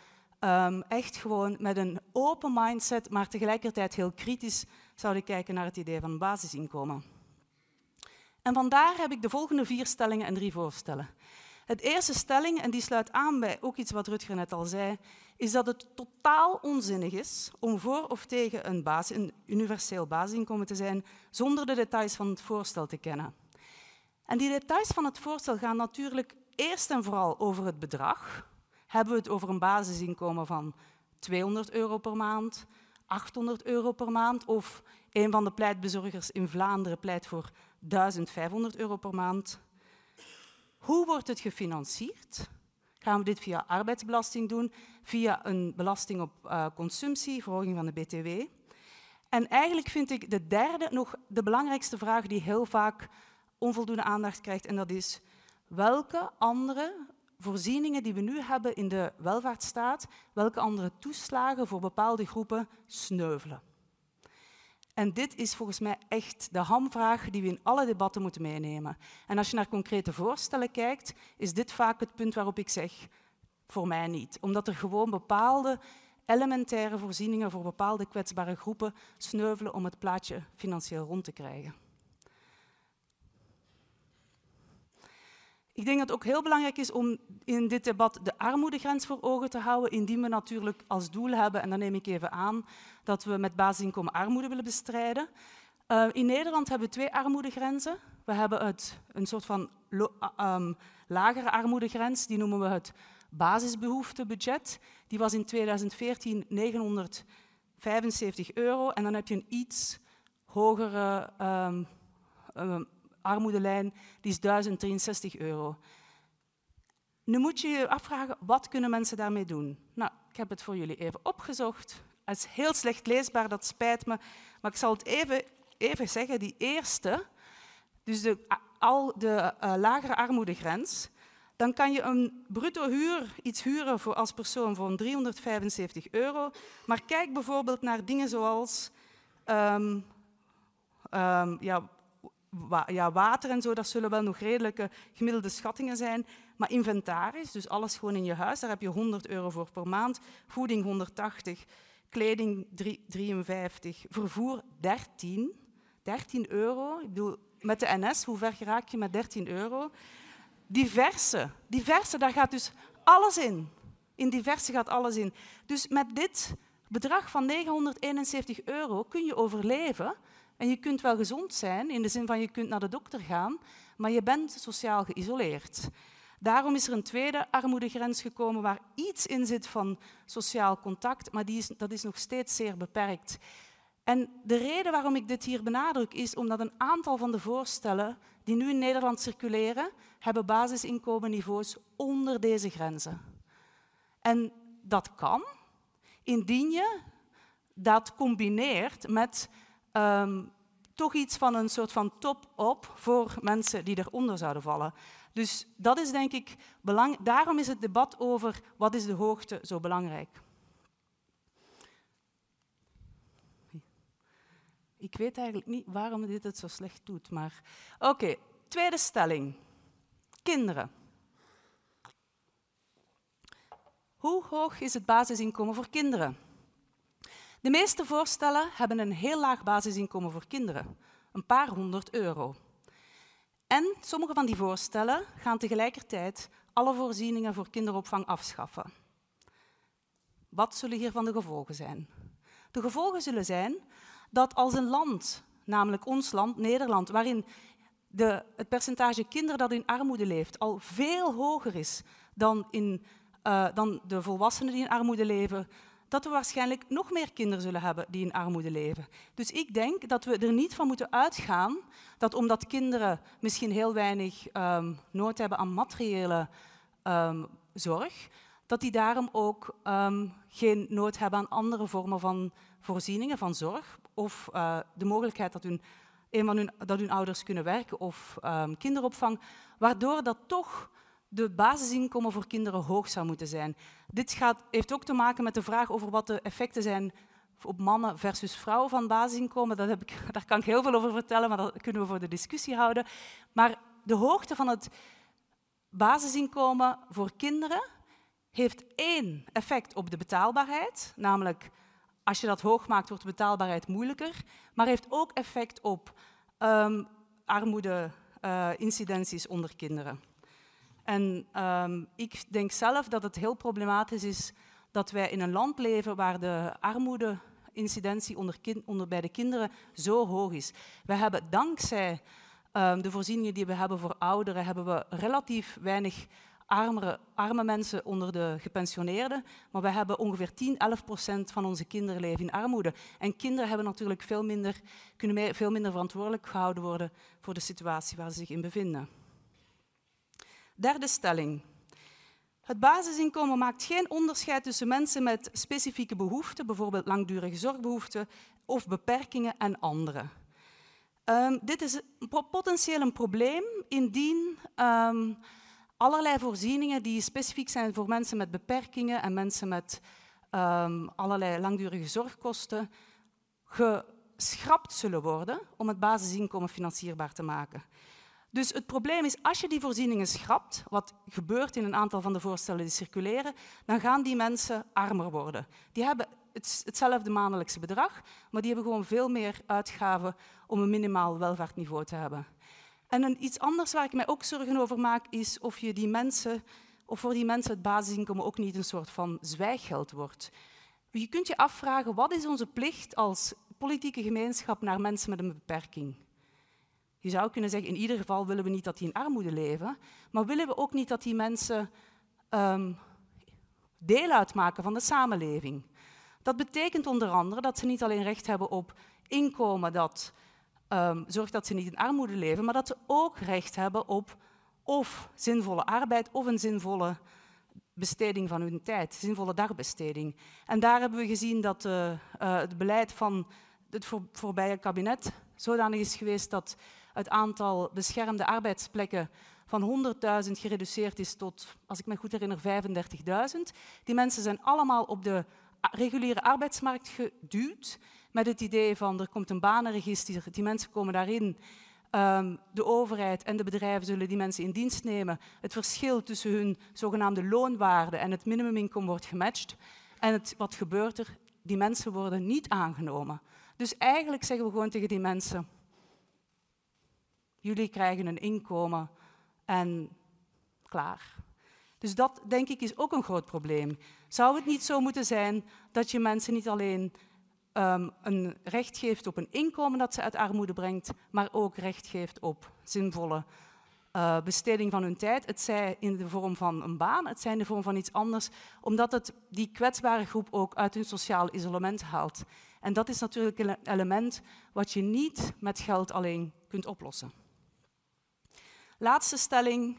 um, echt gewoon met een open mindset, maar tegelijkertijd heel kritisch zouden kijken naar het idee van basisinkomen. En vandaar heb ik de volgende vier stellingen en drie voorstellen. Het eerste stelling, en die sluit aan bij ook iets wat Rutger net al zei, is dat het totaal onzinnig is om voor of tegen een universeel basisinkomen te zijn zonder de details van het voorstel te kennen. En die details van het voorstel gaan natuurlijk eerst en vooral over het bedrag. Hebben we het over een basisinkomen van 200 euro per maand, 800 euro per maand of een van de pleitbezorgers in Vlaanderen pleit voor 1500 euro per maand? Hoe wordt het gefinancierd? Gaan we dit via arbeidsbelasting doen, via een belasting op uh, consumptie, verhoging van de BTW? En eigenlijk vind ik de derde nog de belangrijkste vraag die heel vaak onvoldoende aandacht krijgt, en dat is welke andere voorzieningen die we nu hebben in de welvaartsstaat, welke andere toeslagen voor bepaalde groepen sneuvelen. En dit is volgens mij echt de hamvraag die we in alle debatten moeten meenemen. En als je naar concrete voorstellen kijkt, is dit vaak het punt waarop ik zeg, voor mij niet. Omdat er gewoon bepaalde elementaire voorzieningen voor bepaalde kwetsbare groepen sneuvelen om het plaatje financieel rond te krijgen. Ik denk dat het ook heel belangrijk is om in dit debat de armoedegrens voor ogen te houden, indien we natuurlijk als doel hebben, en dan neem ik even aan, dat we met basisinkomen armoede willen bestrijden. Uh, in Nederland hebben we twee armoedegrenzen. We hebben het, een soort van um, lagere armoedegrens, die noemen we het basisbehoeftebudget. Die was in 2014 975 euro. En dan heb je een iets hogere um, armoedelijn, die is 1063 euro. Nu moet je je afvragen, wat kunnen mensen daarmee doen? Nou, ik heb het voor jullie even opgezocht. Het is heel slecht leesbaar, dat spijt me. Maar ik zal het even, even zeggen. Die eerste, dus de, al de uh, lagere armoedegrens, dan kan je een bruto huur, iets huren voor als persoon voor 375 euro. Maar kijk bijvoorbeeld naar dingen zoals um, um, ja, ja, water en zo, dat zullen wel nog redelijke gemiddelde schattingen zijn. Maar inventaris, dus alles gewoon in je huis, daar heb je 100 euro voor per maand. Voeding 180, kleding 3, 53, vervoer 13. 13 euro. Ik bedoel, met de NS, hoe ver raak je met 13 euro? Diverse. Diverse, daar gaat dus alles in. In diverse gaat alles in. Dus met dit bedrag van 971 euro kun je overleven. En je kunt wel gezond zijn, in de zin van je kunt naar de dokter gaan, maar je bent sociaal geïsoleerd. Daarom is er een tweede armoedegrens gekomen waar iets in zit van sociaal contact, maar die is, dat is nog steeds zeer beperkt. En de reden waarom ik dit hier benadruk is omdat een aantal van de voorstellen die nu in Nederland circuleren, hebben basisinkomenniveaus onder deze grenzen. En dat kan indien je dat combineert met um, toch iets van een soort van top-op voor mensen die eronder zouden vallen. Dus dat is denk ik belang. Daarom is het debat over wat is de hoogte zo belangrijk. Ik weet eigenlijk niet waarom dit het zo slecht doet, maar oké. Tweede stelling. Kinderen. Hoe hoog is het basisinkomen voor kinderen? De meeste voorstellen hebben een heel laag basisinkomen voor kinderen, een paar honderd euro. En sommige van die voorstellen gaan tegelijkertijd alle voorzieningen voor kinderopvang afschaffen. Wat zullen hiervan de gevolgen zijn? De gevolgen zullen zijn dat als een land, namelijk ons land, Nederland, waarin de, het percentage kinderen dat in armoede leeft al veel hoger is dan, in, uh, dan de volwassenen die in armoede leven, dat we waarschijnlijk nog meer kinderen zullen hebben die in armoede leven. Dus ik denk dat we er niet van moeten uitgaan dat omdat kinderen misschien heel weinig um, nood hebben aan materiële um, zorg, dat die daarom ook um, geen nood hebben aan andere vormen van voorzieningen, van zorg, of uh, de mogelijkheid dat hun, een van hun, dat hun ouders kunnen werken of kinderopvang, waardoor dat toch de basisinkomen voor kinderen hoog zou moeten zijn. Dit gaat, heeft ook te maken met de vraag over wat de effecten zijn op mannen versus vrouwen van basisinkomen. Dat heb ik, *laughs* daar kan ik heel veel over vertellen, maar dat kunnen we voor de discussie houden. Maar de hoogte van het basisinkomen voor kinderen heeft één effect op de betaalbaarheid, namelijk als je dat hoog maakt, wordt de betaalbaarheid moeilijker, maar heeft ook effect op um, armoede-incidenties uh, onder kinderen. En um, ik denk zelf dat het heel problematisch is dat wij in een land leven waar de armoede-incidentie onder, onder bij de kinderen zo hoog is. We hebben dankzij um, de voorzieningen die we hebben voor ouderen, hebben we relatief weinig armere, arme mensen onder de gepensioneerden, maar we hebben ongeveer 10, 11 procent van onze kinderen leven in armoede. En kinderen hebben natuurlijk veel minder, kunnen veel minder verantwoordelijk gehouden worden voor de situatie waar ze zich in bevinden. Derde stelling. Het basisinkomen maakt geen onderscheid tussen mensen met specifieke behoeften, bijvoorbeeld langdurige zorgbehoeften of beperkingen, en anderen. Um, dit is potentieel een probleem indien um, allerlei voorzieningen die specifiek zijn voor mensen met beperkingen en mensen met um, allerlei langdurige zorgkosten ge, geschrapt zullen worden om het basisinkomen financierbaar te maken. Dus het probleem is, als je die voorzieningen schrapt, wat gebeurt in een aantal van de voorstellen die circuleren, dan gaan die mensen armer worden. Die hebben hetzelfde maandelijkse bedrag, maar die hebben gewoon veel meer uitgaven om een minimaal welvaartniveau te hebben. En een, iets anders waar ik mij ook zorgen over maak, is of, je die mensen, of voor die mensen het basisinkomen ook niet een soort van zwijggeld wordt. Je kunt je afvragen, wat is onze plicht als politieke gemeenschap naar mensen met een beperking? Je zou kunnen zeggen, in ieder geval willen we niet dat die in armoede leven, maar willen we ook niet dat die mensen um, deel uitmaken van de samenleving. Dat betekent onder andere dat ze niet alleen recht hebben op inkomen dat um, zorgt dat ze niet in armoede leven, maar dat ze ook recht hebben op of zinvolle arbeid of een zinvolle besteding van hun tijd, zinvolle dagbesteding. En daar hebben we gezien dat uh, het beleid van het voor, voorbije kabinet zodanig is geweest dat het aantal beschermde arbeidsplekken van 100.000 gereduceerd is tot, als ik me goed herinner, 35.000. Die mensen zijn allemaal op de reguliere arbeidsmarkt geduwd met het idee van er komt een banenregister, die mensen komen daarin. Um, de overheid en de bedrijven zullen die mensen in dienst nemen. Het verschil tussen hun zogenaamde loonwaarde en het minimuminkomen wordt gematcht. En het, wat gebeurt er? Die mensen worden niet aangenomen. Dus eigenlijk zeggen we gewoon tegen die mensen: jullie krijgen een inkomen en klaar. Dus dat, denk ik, is ook een groot probleem. Zou het niet zo moeten zijn dat je mensen niet alleen um, een recht geeft op een inkomen dat ze uit armoede brengt, maar ook recht geeft op zinvolle uh, besteding van hun tijd. Het zij in de vorm van een baan, het zij in de vorm van iets anders, omdat het die kwetsbare groep ook uit hun sociaal isolement haalt. En dat is natuurlijk een element wat je niet met geld alleen kunt oplossen. Laatste stelling.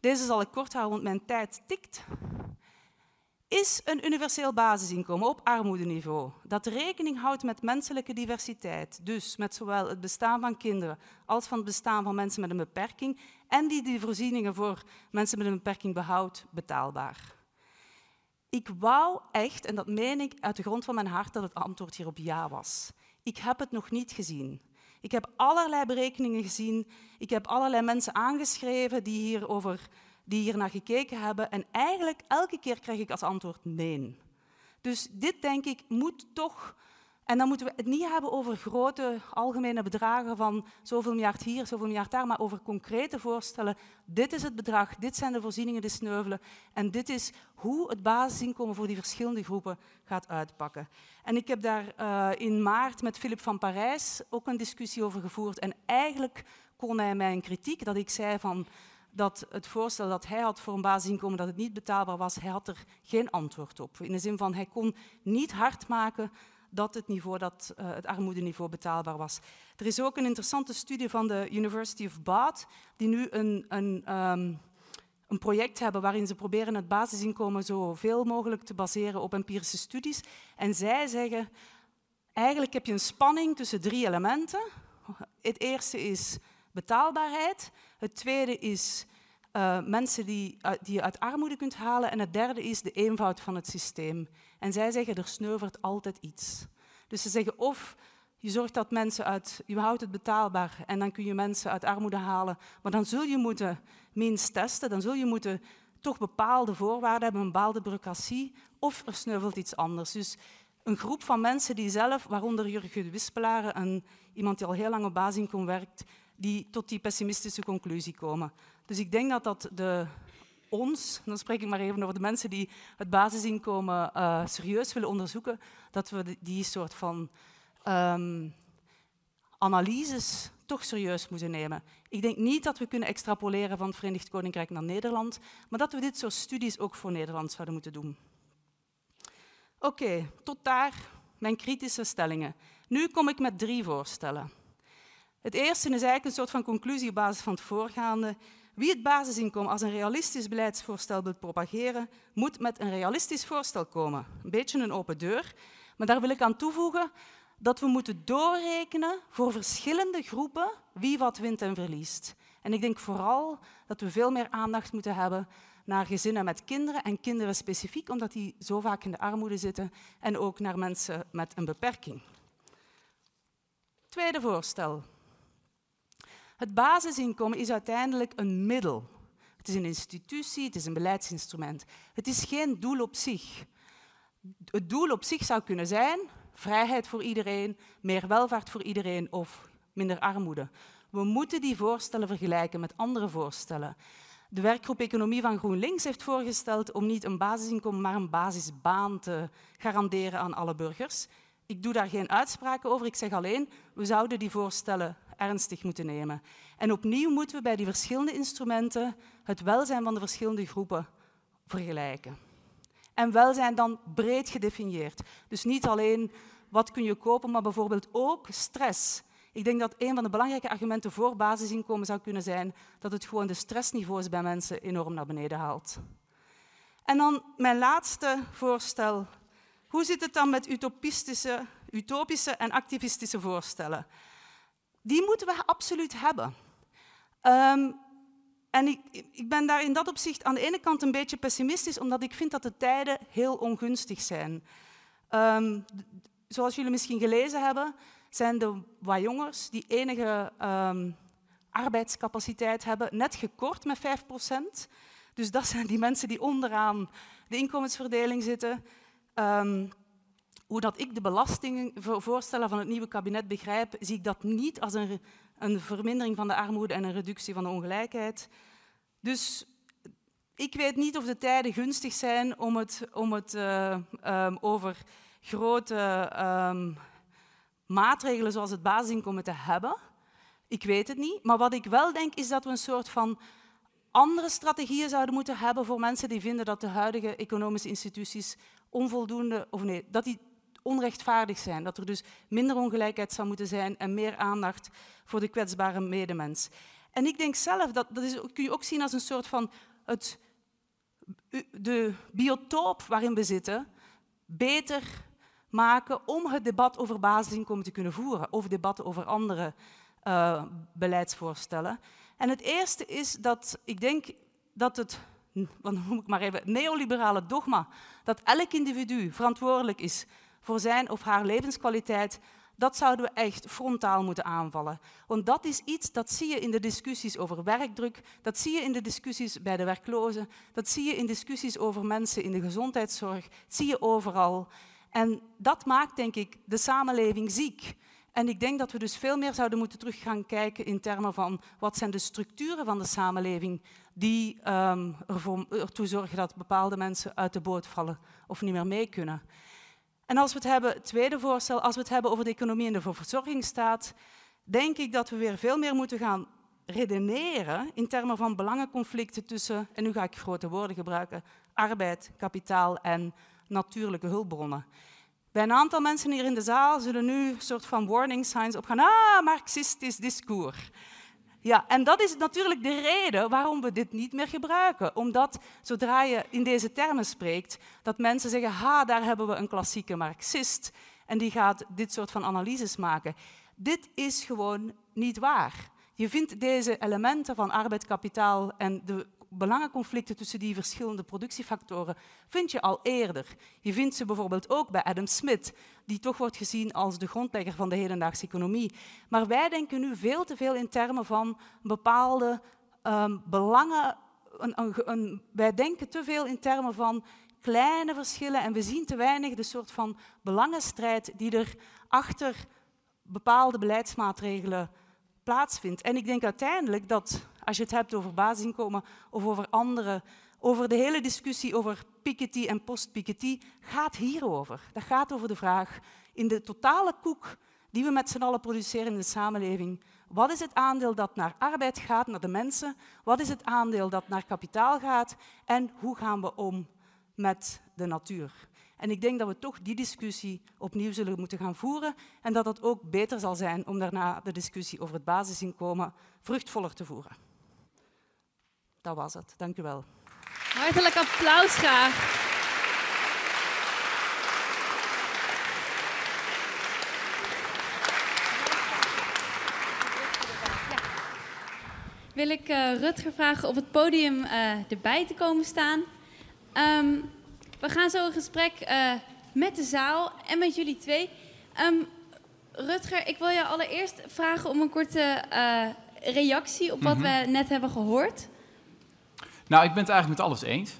Deze zal ik kort houden, want mijn tijd tikt. Is een universeel basisinkomen op armoedeniveau dat rekening houdt met menselijke diversiteit, dus met zowel het bestaan van kinderen als van het bestaan van mensen met een beperking, en die die voorzieningen voor mensen met een beperking behoudt, betaalbaar? Ik wou echt, en dat meen ik uit de grond van mijn hart, dat het antwoord hierop ja was. Ik heb het nog niet gezien. Ik heb allerlei berekeningen gezien. Ik heb allerlei mensen aangeschreven die hierover die hier naar gekeken hebben. En eigenlijk elke keer krijg ik als antwoord nee. Dus dit, denk ik, moet toch... En dan moeten we het niet hebben over grote algemene bedragen van zoveel miljard hier, zoveel miljard daar, maar over concrete voorstellen. Dit is het bedrag, dit zijn de voorzieningen die sneuvelen en dit is hoe het basisinkomen voor die verschillende groepen gaat uitpakken. En ik heb daar uh, in maart met Philip van Parijs ook een discussie over gevoerd en eigenlijk kon hij mij een kritiek dat ik zei van dat het voorstel dat hij had voor een basisinkomen dat het niet betaalbaar was, hij had er geen antwoord op. In de zin van hij kon niet hard maken dat het, niveau, dat, uh, het armoedeniveau betaalbaar was. Er is ook een interessante studie van de University of Bath, die nu een, een, um, een project hebben waarin ze proberen het basisinkomen zoveel mogelijk te baseren op empirische studies. En zij zeggen, eigenlijk heb je een spanning tussen drie elementen. Het eerste is betaalbaarheid. Het tweede is uh, mensen die, uh, die je uit armoede kunt halen. En het derde is de eenvoud van het systeem. En zij zeggen, er sneuvelt altijd iets. Dus ze zeggen of je zorgt dat mensen uit, je houdt het betaalbaar en dan kun je mensen uit armoede halen. Maar dan zul je moeten minst testen, dan zul je moeten toch bepaalde voorwaarden hebben, een bepaalde bureaucratie, of er sneuvelt iets anders. Dus een groep van mensen die zelf, waaronder Jurgen Wispelaren, een, iemand die al heel lang op basisinkomen werkt, die tot die pessimistische conclusie komen. Dus ik denk dat dat de, ons, dan spreek ik maar even over de mensen die het basisinkomen uh, serieus willen onderzoeken, dat we die soort van um, analyses toch serieus moeten nemen. Ik denk niet dat we kunnen extrapoleren van het Verenigd Koninkrijk naar Nederland, maar dat we dit soort studies ook voor Nederland zouden moeten doen. Oké, tot daar mijn kritische stellingen. Nu kom ik met drie voorstellen. Het eerste is eigenlijk een soort van conclusie op basis van het voorgaande. Wie het basisinkomen als een realistisch beleidsvoorstel wil propageren, moet met een realistisch voorstel komen. Een beetje een open deur. Maar daar wil ik aan toevoegen dat we moeten doorrekenen voor verschillende groepen wie wat wint en verliest. En ik denk vooral dat we veel meer aandacht moeten hebben naar gezinnen met kinderen en kinderen specifiek, omdat die zo vaak in de armoede zitten, en ook naar mensen met een beperking. Tweede voorstel. Het basisinkomen is uiteindelijk een middel. Het is een institutie, het is een beleidsinstrument. Het is geen doel op zich. Het doel op zich zou kunnen zijn vrijheid voor iedereen, meer welvaart voor iedereen of minder armoede. We moeten die voorstellen vergelijken met andere voorstellen. De werkgroep Economie van GroenLinks heeft voorgesteld om niet een basisinkomen, maar een basisbaan te garanderen aan alle burgers. Ik doe daar geen uitspraken over, ik zeg alleen, we zouden die voorstellen ernstig moeten nemen. En opnieuw moeten we bij die verschillende instrumenten het welzijn van de verschillende groepen vergelijken. En welzijn dan breed gedefinieerd. Dus niet alleen wat kun je kopen, maar bijvoorbeeld ook stress. Ik denk dat een van de belangrijke argumenten voor basisinkomen zou kunnen zijn dat het gewoon de stressniveaus bij mensen enorm naar beneden haalt. En dan mijn laatste voorstel. Hoe zit het dan met utopistische, utopische en activistische voorstellen? Die moeten we absoluut hebben. Um, en ik, ik, ben daar in dat opzicht aan de ene kant een beetje pessimistisch, omdat ik vind dat de tijden heel ongunstig zijn. Um, zoals jullie misschien gelezen hebben, zijn de wat jongers die enige um, arbeidscapaciteit hebben net gekort met 5%. Dus dat zijn die mensen die onderaan de inkomensverdeling zitten. Hoe dat ik de belastingvoorstellen van het nieuwe kabinet begrijp, zie ik dat niet als een, een vermindering van de armoede en een reductie van de ongelijkheid. Dus ik weet niet of de tijden gunstig zijn om het, om het uh, um, over grote um, maatregelen zoals het basisinkomen te hebben. Ik weet het niet. Maar wat ik wel denk is dat we een soort van andere strategieën zouden moeten hebben voor mensen die vinden dat de huidige economische instituties onvoldoende, of nee, dat die onrechtvaardig zijn. Dat er dus minder ongelijkheid zou moeten zijn en meer aandacht voor de kwetsbare medemens. En ik denk zelf, dat, dat is, kun je ook zien als een soort van het, de biotoop waarin we zitten, beter maken om het debat over basisinkomen te kunnen voeren, of debatten over andere uh, beleidsvoorstellen. En het eerste is dat ik denk dat het, wat noem ik maar even, neoliberale dogma, dat elk individu verantwoordelijk is voor zijn of haar levenskwaliteit, dat zouden we echt frontaal moeten aanvallen. Want dat is iets dat zie je in de discussies over werkdruk, dat zie je in de discussies bij de werklozen, dat zie je in discussies over mensen in de gezondheidszorg, dat zie je overal. En dat maakt, denk ik, de samenleving ziek. En ik denk dat we dus veel meer zouden moeten terug gaan kijken in termen van wat zijn de structuren van de samenleving die um, ervoor, ertoe zorgen dat bepaalde mensen uit de boot vallen of niet meer mee kunnen. En als we het hebben, tweede voorstel, als we het hebben over de economie en de verzorgingsstaat, denk ik dat we weer veel meer moeten gaan redeneren in termen van belangenconflicten tussen, en nu ga ik grote woorden gebruiken, arbeid, kapitaal en natuurlijke hulpbronnen. Bij een aantal mensen hier in de zaal zullen nu een soort van warning signs opgaan. Ah, marxistisch discours. Ja, en dat is natuurlijk de reden waarom we dit niet meer gebruiken. Omdat zodra je in deze termen spreekt, dat mensen zeggen, ha, daar hebben we een klassieke marxist en die gaat dit soort van analyses maken. Dit is gewoon niet waar. Je vindt deze elementen van arbeid, kapitaal en de belangenconflicten tussen die verschillende productiefactoren vind je al eerder. Je vindt ze bijvoorbeeld ook bij Adam Smith, die toch wordt gezien als de grondlegger van de hedendaagse economie. Maar wij denken nu veel te veel in termen van bepaalde um, belangen. Een, een, wij denken te veel in termen van kleine verschillen en we zien te weinig de soort van belangenstrijd die er achter bepaalde beleidsmaatregelen En ik denk uiteindelijk dat als je het hebt over basisinkomen of over andere, over de hele discussie over Piketty en post-Piketty, gaat hierover. Dat gaat over de vraag, in de totale koek die we met z'n allen produceren in de samenleving, wat is het aandeel dat naar arbeid gaat, naar de mensen? Wat is het aandeel dat naar kapitaal gaat? En hoe gaan we om met de natuur? En ik denk dat we toch die discussie opnieuw zullen moeten gaan voeren en dat het ook beter zal zijn om daarna de discussie over het basisinkomen vruchtvoller te voeren. Dat was het. Dank u wel.
Hartelijk applaus graag. Wil ik uh, Rutger vragen op het podium uh, erbij te komen staan. Um, we gaan zo een gesprek uh, met de zaal en met jullie twee. Um, Rutger, ik wil je allereerst vragen om een korte eh, reactie op wat
Mhm.
we net hebben gehoord.
Nou, ik ben het eigenlijk met alles eens.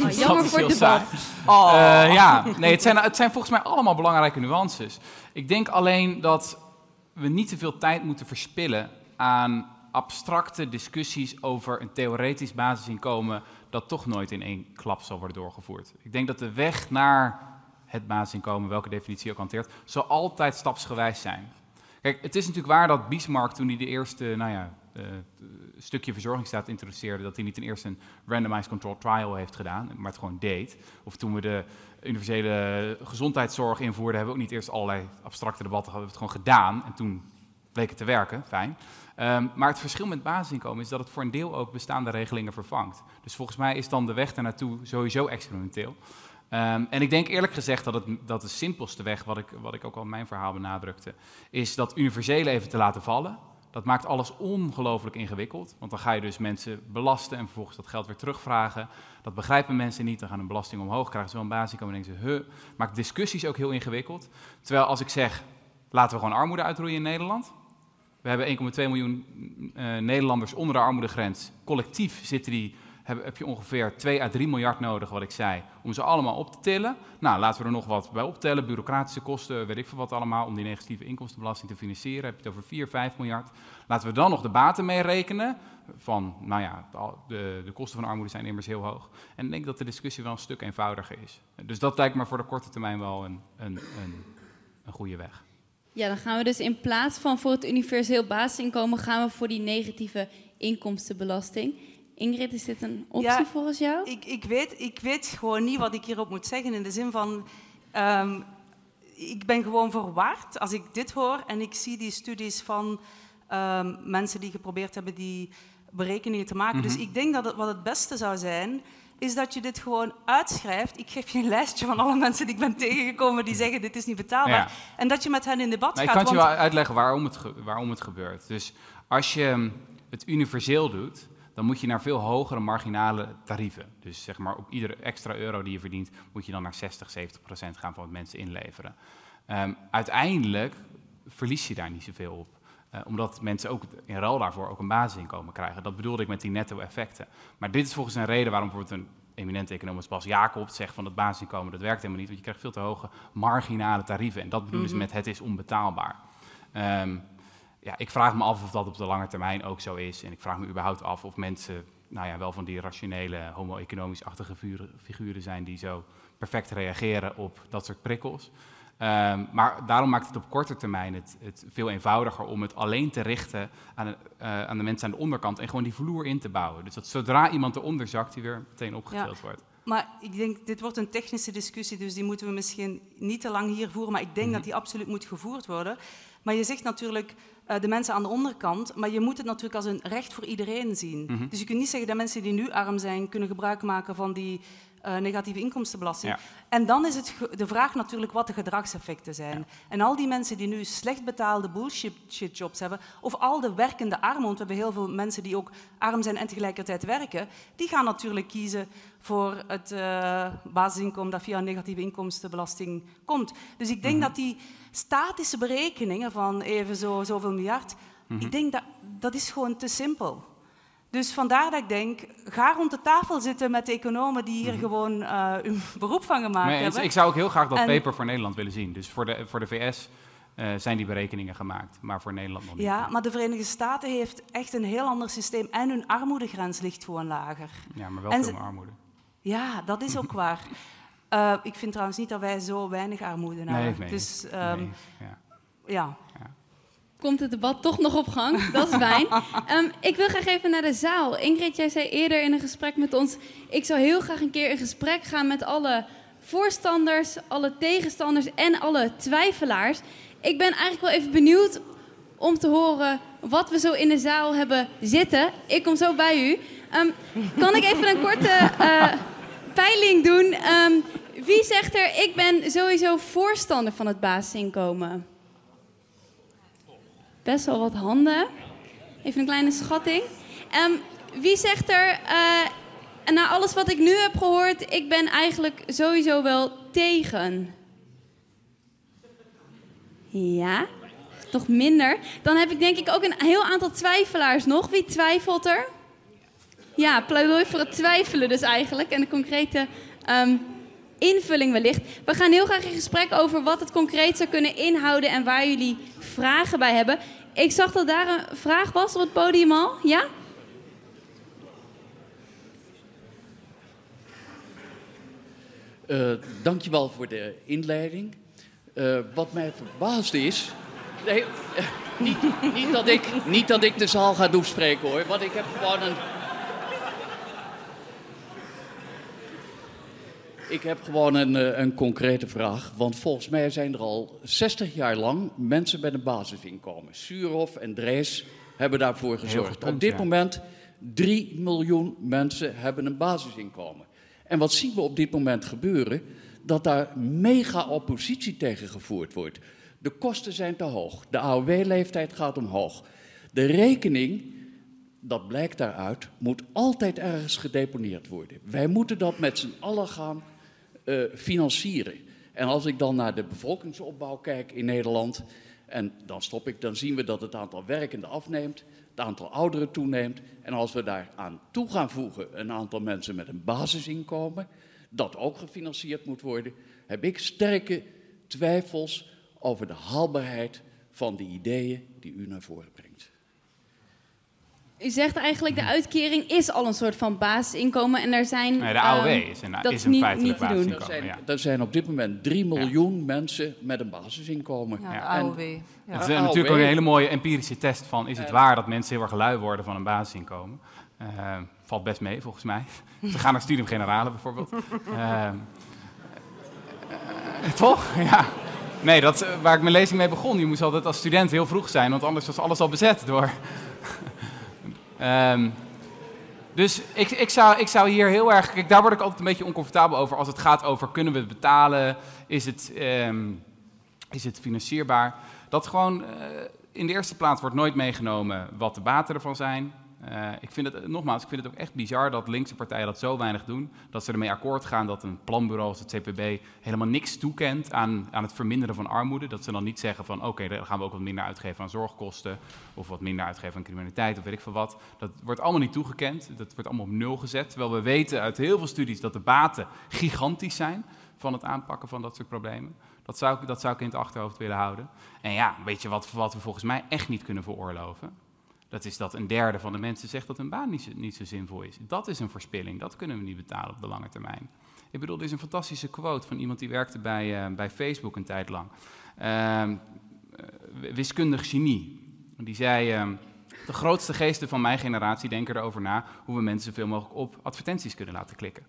Oh, *laughs* jammer voor het debat.
saai. Eh, ja, nee, het zijn, het zijn volgens mij allemaal belangrijke nuances. Ik denk alleen dat we niet te veel tijd moeten verspillen aan abstracte discussies over een theoretisch basisinkomen dat toch nooit in één klap zal worden doorgevoerd. Ik denk dat de weg naar het basisinkomen, welke definitie ook hanteert, zal altijd stapsgewijs zijn. Kijk, het is natuurlijk waar dat Bismarck toen hij de eerste, nou ja, eh, stukje verzorgingsstaat introduceerde, dat hij niet ten eerste een randomized controlled trial heeft gedaan, maar het gewoon deed. Of toen we de universele gezondheidszorg invoerden, hebben we ook niet eerst allerlei abstracte debatten gehad, we hebben het gewoon gedaan en toen bleek het te werken, fijn. Ehm, maar het verschil met basisinkomen is dat het voor een deel ook bestaande regelingen vervangt. Dus volgens mij is dan de weg daar naartoe sowieso experimenteel. Ehm, en ik denk eerlijk gezegd dat, het, dat de simpelste weg, wat ik, wat ik ook al in mijn verhaal benadrukte, is dat universele even te laten vallen. Dat maakt alles ongelooflijk ingewikkeld, want dan ga je dus mensen belasten en vervolgens dat geld weer terugvragen. Dat begrijpen mensen niet, dan gaan hun belasting omhoog, krijgen ze wel een basisinkomen en denken ze, huh, maakt discussies ook heel ingewikkeld. Terwijl als ik zeg, laten we gewoon armoede uitroeien in Nederland. We hebben 1,2 miljoen eh, Nederlanders onder de armoedegrens. Collectief zitten die, heb, heb je ongeveer 2 à 3 miljard nodig, wat ik zei, om ze allemaal op te tillen. Nou, laten we er nog wat bij optellen. Bureaucratische kosten, weet ik veel wat allemaal, om die negatieve inkomstenbelasting te financieren. Heb je het over 4, 5 miljard. Laten we dan nog de baten meerekenen. Van, nou ja, de, de kosten van armoede zijn immers heel hoog. En ik denk dat de discussie wel een stuk eenvoudiger is. Dus dat lijkt me voor de korte termijn wel een, een, een, een goede weg.
Ja, dan gaan we dus in plaats van voor het universeel basisinkomen, gaan we voor die negatieve inkomstenbelasting. Ingrid, is dit een optie
Ja,
volgens jou?
Ik, ik, weet, ik weet gewoon niet wat ik hierop moet zeggen. In de zin van. ehm, ik ben gewoon verward als ik dit hoor en ik zie die studies van ehm, mensen die geprobeerd hebben die berekeningen te maken. Dus
Mhm.
ik denk dat het, wat het beste zou zijn, is dat je dit gewoon uitschrijft. Ik geef je een lijstje van alle mensen die ik ben tegengekomen die zeggen dit is niet betaalbaar.
Ja.
En dat je met hen in debat
ik
gaat.
kan het je wel uitleggen waarom het, waarom het gebeurt. Dus als je hm, het universeel doet, dan moet je naar veel hogere marginale tarieven. Dus zeg maar op iedere extra euro die je verdient, moet je dan naar 60, 70 procent gaan van wat mensen inleveren. Ehm, uiteindelijk verlies je daar niet zoveel op. Eh, omdat mensen ook in ruil daarvoor ook een basisinkomen krijgen. Dat bedoelde ik met die netto-effecten. Maar dit is volgens een reden waarom bijvoorbeeld een eminente econoom als Bas Jacob zegt van het basisinkomen, dat werkt helemaal niet, want je krijgt veel te hoge marginale tarieven. En dat bedoelen ze
Mhm.
met het is onbetaalbaar. Ehm, ja, ik vraag me af of dat op de lange termijn ook zo is. En ik vraag me überhaupt af of mensen nou ja, wel van die rationele, homo-economisch-achtige figuren zijn die zo perfect reageren op dat soort prikkels. Ehm, maar daarom maakt het op korte termijn het, het veel eenvoudiger om het alleen te richten aan de, eh, aan de mensen aan de onderkant en gewoon die vloer in te bouwen. Dus dat zodra iemand eronder zakt, die weer meteen opgetild wordt.
Maar ik denk, dit wordt een technische discussie, dus die moeten we misschien niet te lang hier voeren. Maar ik denk
Mhm.
dat die absoluut moet gevoerd worden. Maar je zegt natuurlijk eh, de mensen aan de onderkant, maar je moet het natuurlijk als een recht voor iedereen zien.
Mhm.
Dus je kunt niet zeggen dat mensen die nu arm zijn, kunnen gebruik maken van die eh, negatieve inkomstenbelasting.
Ja.
En dan is het de vraag natuurlijk wat de gedragseffecten zijn. En al die mensen die nu slecht betaalde bullshit shit jobs hebben, of al de werkende armen, want we hebben heel veel mensen die ook arm zijn en tegelijkertijd werken, die gaan natuurlijk kiezen voor het eh, basisinkomen dat via een negatieve inkomstenbelasting komt. Dus ik denk
Mhm.
dat die statische berekeningen van even zo, zoveel miljard,
Mhm.
ik denk dat dat is gewoon te simpel. Dus vandaar dat ik denk, ga rond de tafel zitten met de economen die hier
Mhm.
gewoon eh hun *laughs* beroep van gemaakt
Nee,
hebben.
ik zou ook heel graag dat
En-
paper voor Nederland willen zien. Dus voor de, voor de VS eh, zijn die berekeningen gemaakt, maar voor Nederland nog niet.
Ja, maar de Verenigde Staten heeft echt een heel ander systeem en hun armoedegrens ligt gewoon lager.
Ja, maar wel
En
veel
ze-
armoede.
Ja, dat is ook *laughs* waar. Eh, ik vind trouwens niet dat wij zo weinig armoede hebben.
Nee, nee.
Dus ehm,
nee, ja.
ja.
Komt het debat toch nog op gang? Dat is fijn. *laughs* Ehm, ik wil graag even naar de zaal. Ingrid, jij zei eerder in een gesprek met ons... ik zou heel graag een keer in gesprek gaan met alle voorstanders... alle tegenstanders en alle twijfelaars. Ik ben eigenlijk wel even benieuwd om te horen wat we zo in de zaal hebben zitten. Ik kom zo bij u. Ehm, kan ik even een korte eh, peiling doen? Ehm, wie zegt er, ik ben sowieso voorstander van het basisinkomen? Best wel wat handen. Even een kleine schatting. Ehm, wie zegt er, eh, na alles wat ik nu heb gehoord, ik ben eigenlijk sowieso wel tegen? Ja, toch minder. Dan heb ik denk ik ook een heel aantal twijfelaars nog. Wie twijfelt er? Ja, pleidooi voor het twijfelen dus eigenlijk. En de concrete ehm, invulling wellicht. We gaan heel graag in gesprek over wat het concreet zou kunnen inhouden en waar jullie vragen bij hebben. Ik zag dat daar een vraag was op het podium al. Ja?
Uh, dankjewel voor de inleiding. Uh, wat mij verbaasd is. Nee, uh, niet, niet, dat ik, niet dat ik de zaal ga doorspreken hoor, want ik heb gewoon een. Ik heb gewoon een, een concrete vraag. Want volgens mij zijn er al 60 jaar lang mensen met een basisinkomen. Suurhof en Drees hebben daarvoor gezorgd. Op dit moment 3 miljoen mensen hebben een basisinkomen. En wat zien we op dit moment gebeuren? Dat daar mega oppositie tegen gevoerd wordt. De kosten zijn te hoog. De AOW-leeftijd gaat omhoog. De rekening, dat blijkt daaruit, moet altijd ergens gedeponeerd worden. Wij moeten dat met z'n allen gaan uh, financieren. En als ik dan naar de bevolkingsopbouw kijk in Nederland, en dan stop ik, dan zien we dat het aantal werkenden afneemt, het aantal ouderen toeneemt. En als we daar aan toe gaan voegen een aantal mensen met een basisinkomen, dat ook gefinancierd moet worden, heb ik sterke twijfels over de haalbaarheid van de ideeën die u naar voren brengt.
U zegt eigenlijk de uitkering is al een soort van basisinkomen en er zijn...
Nee, de AOW um, is een, dat is een niet, feitelijk niet basisinkomen.
Er zijn, ja. er zijn op dit moment 3 miljoen ja. mensen met een basisinkomen.
Ja, de AOW.
En. Het is AOW. natuurlijk ook een hele mooie empirische test van... is het waar dat mensen heel erg lui worden van een basisinkomen? Uh, valt best mee, volgens mij. *laughs* Ze gaan naar studium generale bijvoorbeeld. uh, toch? Ja. Nee, dat, waar ik mijn lezing mee begon. Je moest altijd als student heel vroeg zijn, want anders was alles al bezet door... Um, dus ik, ik, zou, ik zou hier heel erg. Kijk, daar word ik altijd een beetje oncomfortabel over als het gaat over kunnen we het betalen, is het, um, is het financierbaar. Dat gewoon uh, in de eerste plaats wordt nooit meegenomen wat de baten ervan zijn. Uh, ik vind het, nogmaals, ik vind het ook echt bizar dat linkse partijen dat zo weinig doen. Dat ze ermee akkoord gaan dat een planbureau als het CPB helemaal niks toekent aan, aan het verminderen van armoede. Dat ze dan niet zeggen van oké, dan gaan we ook wat minder uitgeven aan zorgkosten. Of wat minder uitgeven aan criminaliteit of weet ik veel wat. Dat wordt allemaal niet toegekend. Dat wordt allemaal op nul gezet. Terwijl we weten uit heel veel studies dat de baten gigantisch zijn van het aanpakken van dat soort problemen. Dat zou, dat zou ik in het achterhoofd willen houden. En ja, weet je wat, wat we volgens mij echt niet kunnen veroorloven? Dat is dat een derde van de mensen zegt dat een baan niet zo, zinvol is. Dat is een verspilling, dat kunnen we niet betalen op de lange termijn. Ik bedoel, er is een fantastische quote van iemand die werkte bij, uh, bij Facebook een tijd lang. Uh, wiskundig genie. Die zei, uh, de grootste geesten van mijn generatie denken erover na hoe we mensen zoveel mogelijk op advertenties kunnen laten klikken.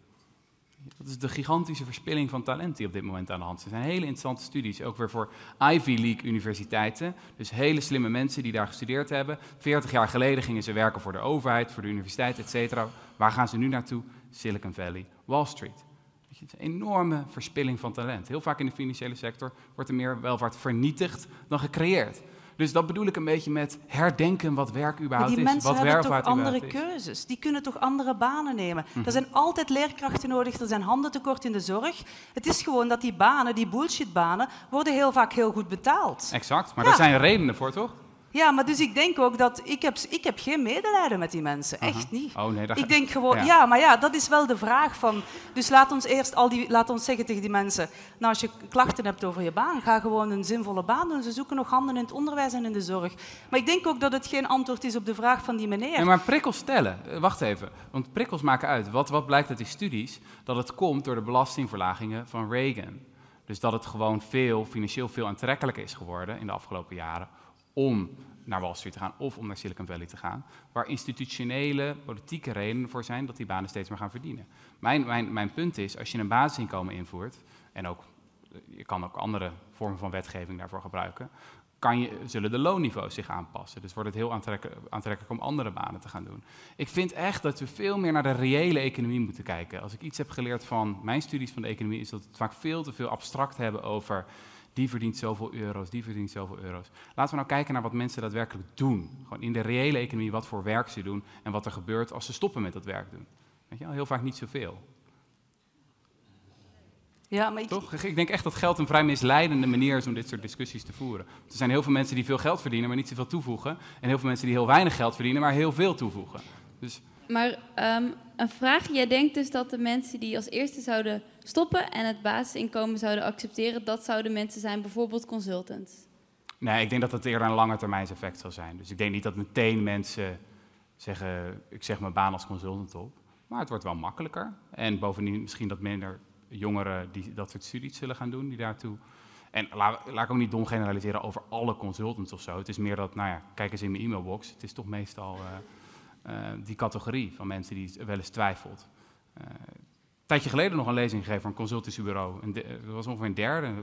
Dat is de gigantische verspilling van talent die op dit moment aan de hand is. Er zijn hele interessante studies, ook weer voor Ivy League universiteiten. Dus hele slimme mensen die daar gestudeerd hebben. 40 jaar geleden gingen ze werken voor de overheid, voor de universiteit, et cetera. Waar gaan ze nu naartoe? Silicon Valley, Wall Street. Is een enorme verspilling van talent. Heel vaak in de financiële sector wordt er meer welvaart vernietigd dan gecreëerd. Dus dat bedoel ik een beetje met herdenken wat werk überhaupt
is.
Wat
die mensen hebben toch andere keuzes. Die kunnen toch andere banen nemen. Mm -hmm. Er zijn altijd leerkrachten nodig, er zijn handen tekort in de zorg. Het is gewoon dat die banen, die bullshitbanen, worden heel vaak heel goed betaald.
Exact, maar ja. daar zijn redenen voor, toch?
Ja, maar dus ik denk ook dat ik heb, ik heb geen medelijden met die mensen, echt uh -huh. niet.
Oh, nee, dat
ik denk gewoon, ja. ja. maar ja, dat is wel de vraag van. Dus laat ons eerst al die, laat ons zeggen tegen die mensen, nou als je klachten hebt over je baan, ga gewoon een zinvolle baan doen. Ze zoeken nog handen in het onderwijs en in de zorg. Maar ik denk ook dat het geen antwoord is op de vraag van die meneer.
Nee, maar prikkels stellen, wacht even, want prikkels maken uit. Wat, wat blijkt uit die studies? Dat het komt door de belastingverlagingen van Reagan. Dus dat het gewoon veel, financieel veel aantrekkelijker is geworden in de afgelopen jaren om naar Wall Street te gaan of om naar Silicon Valley te gaan, waar institutionele, politieke redenen voor zijn dat die banen steeds meer gaan verdienen. Mijn, mijn, mijn punt is, als je een basisinkomen invoert, en ook, je kan ook andere vormen van wetgeving daarvoor gebruiken, kan je, zullen de loonniveaus zich aanpassen. Dus wordt het heel aantrekkelijk om andere banen te gaan doen. Ik vind echt dat we veel meer naar de reële economie moeten kijken. Als ik iets heb geleerd van mijn studies van de economie, is dat we het vaak veel te veel abstract hebben over die verdient zoveel euro's, die verdient zoveel euro's. Laten we nou kijken naar wat mensen daadwerkelijk doen. Gewoon in de reële economie, wat voor werk ze doen en wat er gebeurt als ze stoppen met dat werk doen. Weet je, heel vaak niet zoveel. Ja, maar ik... Toch? Ik denk echt dat geld een vrij misleidende manier is om dit soort discussies te voeren. Er zijn heel veel mensen die veel geld verdienen, maar niet zoveel toevoegen. En heel veel mensen die heel weinig geld verdienen, maar heel veel toevoegen. Dus...
Maar um, een vraag, jij denkt dus dat de mensen die als eerste zouden stoppen en het basisinkomen zouden accepteren, dat zouden mensen zijn, bijvoorbeeld consultants?
Nee, ik denk dat het eerder een lange termijn effect zal zijn. Dus ik denk niet dat meteen mensen zeggen, ik zeg mijn baan als consultant op. Maar het wordt wel makkelijker. En bovendien misschien dat minder jongeren die dat soort studies zullen gaan doen, die daartoe... En laat, ik ook niet dom generaliseren over alle consultants of zo. Het is meer dat, nou ja, kijk eens in mijn e-mailbox. Het is toch meestal uh, die categorie van mensen die wel eens twijfelt. Uh, een tijdje geleden nog een lezing gegeven voor een consultancybureau. Er was ongeveer een derde,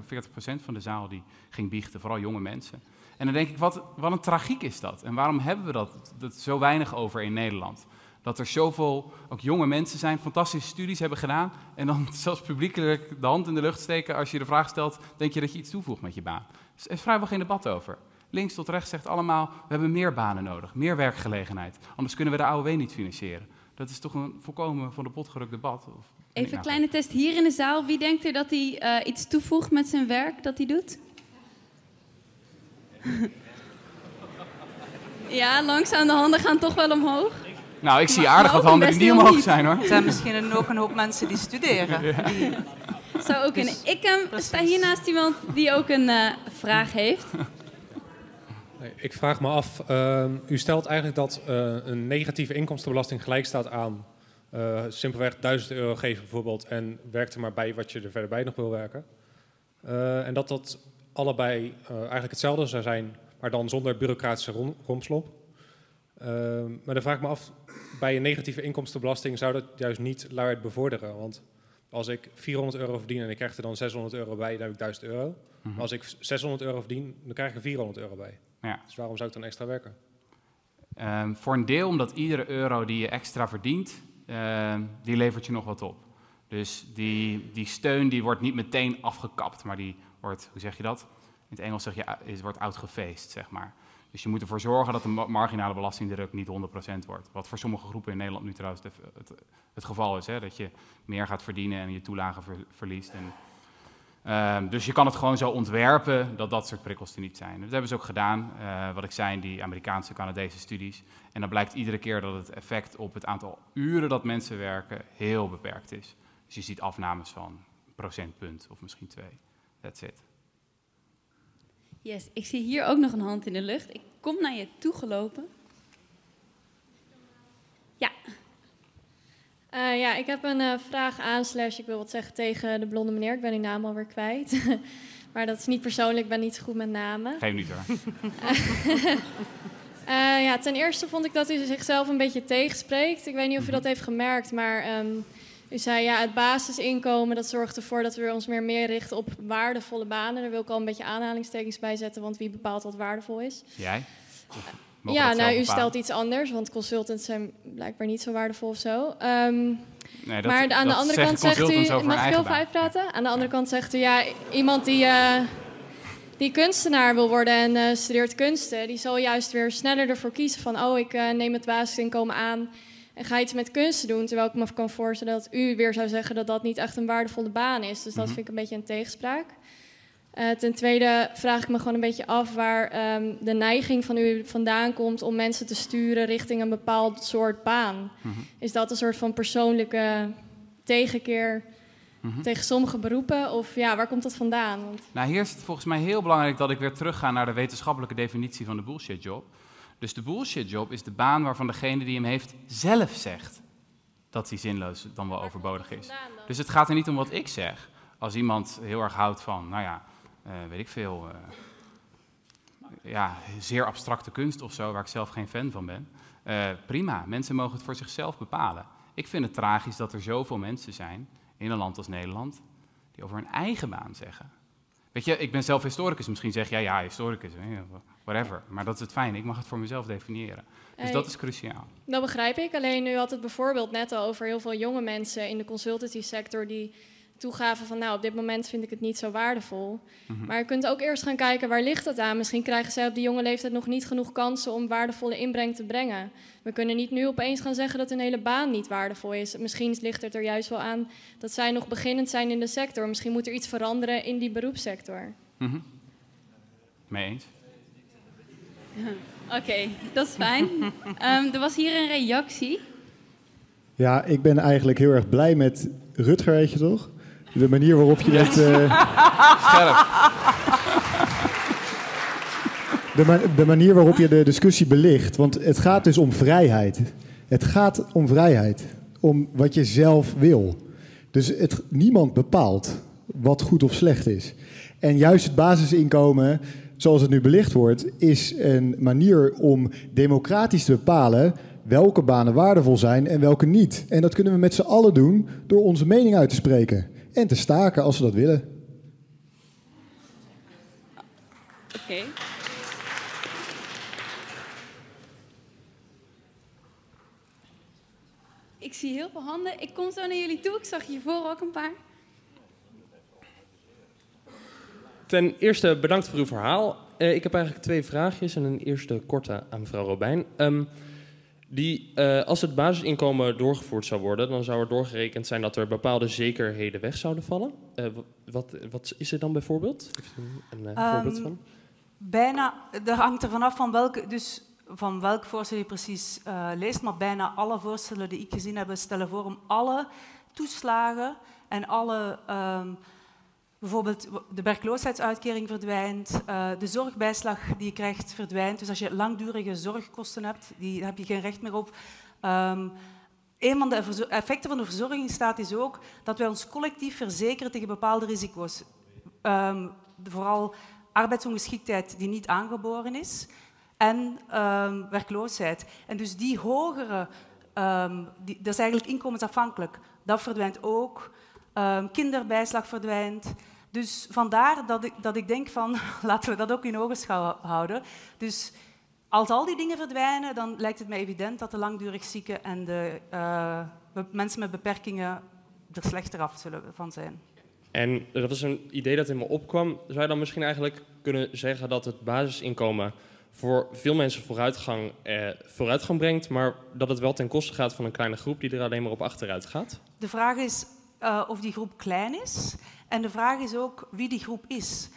40% van de zaal die ging biechten, vooral jonge mensen. En dan denk ik, wat, wat een tragiek is dat? En waarom hebben we dat, dat zo weinig over in Nederland? Dat er zoveel ook jonge mensen zijn, fantastische studies hebben gedaan. En dan *laughs* zelfs publiekelijk de hand in de lucht steken als je de vraag stelt: denk je dat je iets toevoegt met je baan? Er is vrijwel geen debat over. Links tot rechts zegt allemaal: we hebben meer banen nodig, meer werkgelegenheid. Anders kunnen we de AOW niet financieren. Dat is toch een volkomen van de pot gerukt debat. Of
Even een kleine test hier in de zaal. Wie denkt er dat hij uh, iets toevoegt met zijn werk dat hij doet? *laughs* ja, langzaam de handen gaan toch wel omhoog.
Nou, ik zie aardig wat handen die niet omhoog zijn hoor.
Er zijn misschien ook een hoop mensen die studeren. Die...
Zou ook kunnen. Ik um, sta hier naast iemand die ook een uh, vraag heeft.
Ik vraag me af, uh, u stelt eigenlijk dat uh, een negatieve inkomstenbelasting gelijk staat aan uh, simpelweg 1000 euro geven bijvoorbeeld en werk er maar bij wat je er verder bij nog wil werken. en dat dat allebei eigenlijk hetzelfde zou zijn, maar dan zonder bureaucratische rom romslomp. maar dan vraag ik me af, bij een negatieve inkomstenbelasting zou dat juist niet luid bevorderen. Want als ik 400 euro verdien en ik krijg er dan 600 euro bij, dan heb ik 1000 euro. Mhm. als ik 600 euro verdien, dan krijg ik er 400 euro bij. Ja. Dus waarom zou ik dan extra werken?
Um, voor een deel omdat iedere euro die je extra verdient, uh, die levert je nog wat op. Dus die, die steun die wordt niet meteen afgekapt, maar die wordt, hoe zeg je dat? In het Engels zeg je, het wordt outgefaced, zeg maar. Dus je moet ervoor zorgen dat de marginale belastingdruk niet 100% wordt. Wat voor sommige groepen in Nederland nu trouwens het, het, het geval is. Hè? Dat je meer gaat verdienen en je toelagen verliest. En, uh, dus je kan het gewoon zo ontwerpen dat dat soort prikkels er niet zijn. Dat hebben ze ook gedaan, uh, wat ik zei in die Amerikaanse, Canadese studies. En dan blijkt iedere keer dat het effect op het aantal uren dat mensen werken heel beperkt is. Dus je ziet afnames van procentpunt of misschien twee. That's it.
Yes, ik zie hier ook nog een hand in de lucht. Ik kom naar je toe gelopen. Ja.
Uh, ja, ik heb een uh, vraag aan, slash ik wil wat zeggen tegen de blonde meneer. Ik ben die naam alweer kwijt. *laughs* maar dat is niet persoonlijk, ik ben niet zo goed met namen.
Geen niet hoor.
uh, *laughs* ja, ten eerste vond ik dat u zichzelf een beetje tegenspreekt. Ik weet niet of u dat heeft gemerkt, maar um, u zei ja, het basisinkomen dat zorgt ervoor dat we ons meer, meer richten op waardevolle banen. Daar wil ik al een beetje aanhalingstekens bij zetten, want wie bepaalt wat waardevol is?
Jij?
Ja, nou, u stelt iets anders, want consultants zijn blijkbaar niet zo waardevol of zo. Um, nee, dat, maar aan de andere kant zegt u, mag ik heel vijf praten? Aan de andere kant zegt u, ja, iemand die, uh, die kunstenaar wil worden en uh, studeert kunsten, die zal juist weer sneller ervoor kiezen van, oh, ik uh, neem het basisinkomen aan en ga iets met kunsten doen. Terwijl ik me kan voorstellen dat u weer zou zeggen dat dat niet echt een waardevolle baan is. Dus dat mhm. vind ik een beetje een tegenspraak. Uh, ten tweede vraag ik me gewoon een beetje af waar um, de neiging van u vandaan komt om mensen te sturen richting een bepaald soort baan. Mhm. Is dat een soort van persoonlijke tegenkeer mm tegen sommige beroepen? Of ja, waar komt dat vandaan?
Want... Nou, hier is het volgens mij heel belangrijk dat ik weer terugga naar de wetenschappelijke definitie van de bullshit job. Dus de bullshit job is de baan waarvan degene die hem heeft zelf zegt dat hij zinloos dan wel overbodig is. Dus het gaat er niet om wat ik zeg. Als iemand heel erg houdt van, nou ja, weet ik veel, uh, ja, zeer abstracte kunst of zo, waar ik zelf geen fan van ben. Uh, prima, mensen mogen het voor zichzelf bepalen. Ik vind het tragisch dat er zoveel mensen zijn in een land als Nederland die over hun eigen baan zeggen. Weet je, ik ben zelf historicus. Misschien zeg jij, ja, historicus whatever. Maar dat is het fijn, ik mag het voor mezelf definiëren. Dus dat is cruciaal.
Dat begrijp ik. Alleen nu had het bijvoorbeeld net al over heel veel jonge mensen in de consultancy sector die toegaven van nou, op dit moment vind ik het niet zo waardevol. Mhm. Maar je kunt ook eerst gaan kijken waar ligt het aan. Misschien krijgen zij op die jonge leeftijd nog niet genoeg kansen om waardevolle inbreng te brengen. We kunnen niet nu opeens gaan zeggen dat hun hele baan niet waardevol is. Misschien ligt het er juist wel aan dat zij nog beginnend zijn in de sector. Misschien moet er iets veranderen in die beroepssector.
Mm Mee eens? *laughs*
Oké, dat is fijn. *laughs* Ehm, er was hier een reactie.
Ja, ik ben eigenlijk heel erg blij met Rutger, weet je toch? De manier waarop je het... Uh... Scherp. De, de, manier waarop je de discussie belicht. Want het gaat dus om vrijheid. Het gaat om vrijheid. Om wat je zelf wil. Dus het, niemand bepaalt wat goed of slecht is. En juist het basisinkomen, zoals het nu belicht wordt, is een manier om democratisch te bepalen welke banen waardevol zijn en welke niet. En dat kunnen we met z'n allen doen door onze mening uit te spreken en te staken als we dat willen.
Oké. Ik zie heel veel handen. Ik kom zo naar jullie toe. Ik zag hiervoor ook een paar.
Ten eerste bedankt voor uw verhaal. Uh, ik heb eigenlijk twee vraagjes en een eerste korte aan mevrouw Robijn. Um, die, uh, als het basisinkomen doorgevoerd zou worden, dan zou er doorgerekend zijn dat er bepaalde zekerheden weg zouden vallen. Uh, wat, wat, is er dan bijvoorbeeld? Een uh, voorbeeld van?
Bijna, dat hangt er vanaf van welke, dus van welk voorstel je precies leest, maar bijna alle voorstellen die ik gezien heb stellen voor om alle toeslagen en alle um, Bijvoorbeeld de werkloosheidsuitkering verdwijnt, uh, de zorgbijslag die je krijgt verdwijnt. Dus als je langdurige zorgkosten hebt, die, heb je geen recht meer op. Um, een van de effecten van de verzorgingsstaat is ook dat wij ons collectief verzekeren tegen bepaalde risico's. Um, vooral arbeidsongeschiktheid die niet aangeboren is en um, werkloosheid. En dus die hogere, die, dat is eigenlijk inkomensafhankelijk, dat verdwijnt ook. Kinderbijslag verdwijnt. Dus vandaar dat ik, dat ik denk van, *laughs* laten we dat ook in ogenschouw houden. Dus als al die dingen verdwijnen, dan lijkt het mij evident dat de langdurig zieken en de uh, mensen met beperkingen er slechter af zullen van zijn.
En dat was een idee dat in me opkwam. Zou je dan misschien eigenlijk kunnen zeggen dat het basisinkomen voor veel mensen vooruitgang, eh, vooruitgang brengt, maar dat het wel ten koste gaat van een kleine groep die er alleen maar op achteruit gaat?
De vraag is uh, of die groep klein is. En de vraag is ook wie die groep is.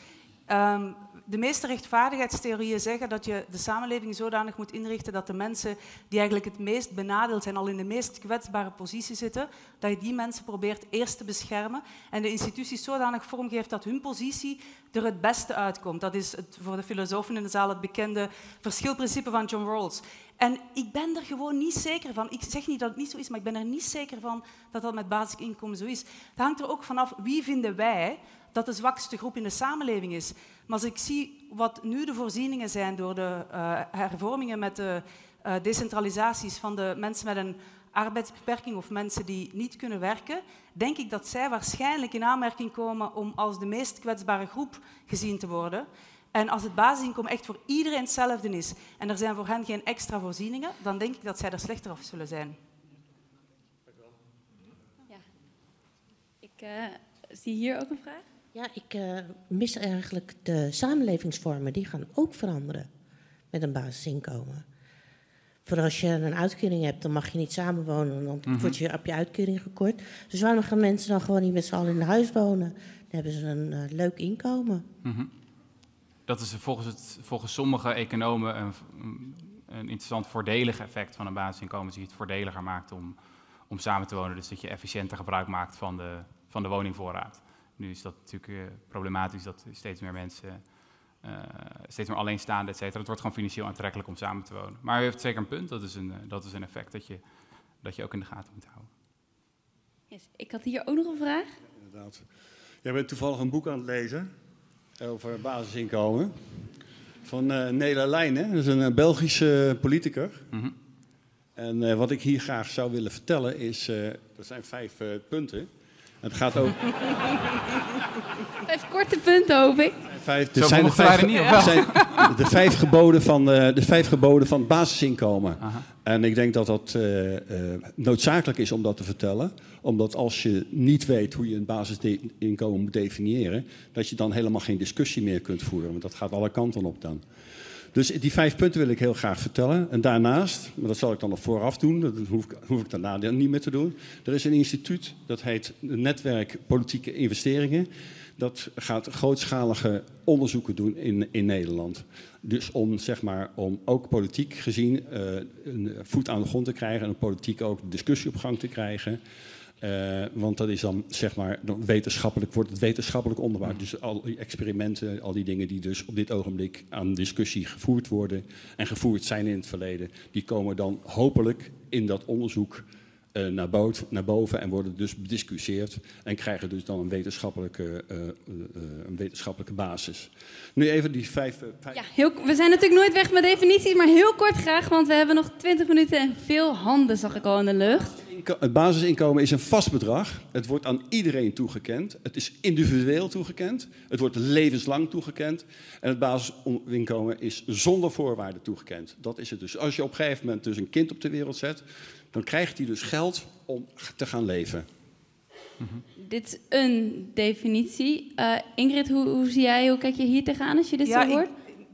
Um, de meeste rechtvaardigheidstheorieën zeggen dat je de samenleving zodanig moet inrichten dat de mensen die eigenlijk het meest benadeeld zijn, al in de meest kwetsbare positie zitten, dat je die mensen probeert eerst te beschermen en de instituties zodanig vormgeeft dat hun positie er het beste uitkomt. Dat is het, voor de filosofen in de zaal het bekende verschilprincipe van John Rawls. En ik ben er gewoon niet zeker van. Ik zeg niet dat het niet zo is, maar ik ben er niet zeker van dat dat met basisinkomen zo is. Het hangt er ook vanaf wie vinden wij dat de zwakste groep in de samenleving is. Maar als ik zie wat nu de voorzieningen zijn door de uh, hervormingen met de uh, decentralisaties van de mensen met een arbeidsbeperking of mensen die niet kunnen werken, denk ik dat zij waarschijnlijk in aanmerking komen om als de meest kwetsbare groep gezien te worden. En als het basisinkomen echt voor iedereen hetzelfde is en er zijn voor hen geen extra voorzieningen, dan denk ik dat zij er slechter af zullen zijn.
Ja. Ik uh, zie hier ook een vraag.
Ja, ik uh, mis eigenlijk de samenlevingsvormen. Die gaan ook veranderen met een basisinkomen. Voor als je een uitkering hebt, dan mag je niet samenwonen, dan mm word je op je uitkering gekort. Dus waarom gaan mensen dan gewoon niet met z'n allen in huis wonen? Dan hebben ze een uh, leuk inkomen. -hmm.
Dat is volgens, het, volgens sommige economen een, een interessant voordelig effect van een basisinkomen, die het voordeliger maakt om, om samen te wonen. Dus dat je efficiënter gebruik maakt van de, van de woningvoorraad. Nu is dat natuurlijk uh, problematisch dat steeds meer mensen, uh, steeds meer alleenstaande, et cetera. Het wordt gewoon financieel aantrekkelijk om samen te wonen. Maar u heeft zeker een punt, dat is een, uh, dat is een effect dat je, dat je ook in de gaten moet houden.
Yes. Ik had hier ook nog een vraag.
Ja, inderdaad. Jij bent toevallig een boek aan het lezen over basisinkomen van uh, Nela Leijnen, dat is een Belgische politicus. Mm -hmm. En wat ik hier graag zou willen vertellen is, er zijn vijf punten. Het gaat ook...
Vijf korte punten, hoop ik.
Vijf, er zijn, de vijf, niet, zijn de vijf, geboden van, uh, de vijf geboden van het basisinkomen. En ik denk dat dat uh, uh, noodzakelijk is om dat te vertellen. Omdat als je niet weet hoe je een basisinkomen moet definiëren... dat je dan helemaal geen discussie meer kunt voeren. Want dat gaat alle kanten op dan. Dus die vijf punten wil ik heel graag vertellen. En daarnaast, maar dat zal ik dan nog vooraf doen, dat hoef ik, hoef ik daarna niet meer te doen. Er is een instituut, dat heet Netwerk Politieke Investeringen. Dat gaat grootschalige onderzoeken doen in, in Nederland. Dus om, zeg maar, om ook politiek gezien uh, een voet aan de grond te krijgen en politiek ook discussie op gang te krijgen. Uh, want dat is dan, zeg maar, dan wetenschappelijk, wordt het wetenschappelijk onderbouwd. Dus al die experimenten, al die dingen die dus op dit ogenblik aan discussie gevoerd worden en gevoerd zijn in het verleden, die komen dan hopelijk in dat onderzoek naar, boven, naar, boven en worden dus bediscussieerd en krijgen dus dan een wetenschappelijke, uh, een wetenschappelijke basis. Nu even die vijf... vijf...
Ja, heel, we zijn natuurlijk nooit weg met definities, maar heel kort graag, want we hebben nog 20 minuten en veel handen zag ik al in de lucht.
Het basisinkomen is een vast bedrag. Het wordt aan iedereen toegekend. Het is individueel toegekend. Het wordt levenslang toegekend. En het basisinkomen is zonder voorwaarden toegekend. Dat is het dus. Als je op een gegeven moment dus een kind op de wereld zet, dan krijgt hij dus geld om te gaan leven.
Dit is een definitie. Uh, Ingrid, hoe, hoe, zie jij, hoe kijk je hier tegenaan als je dit zo hoort?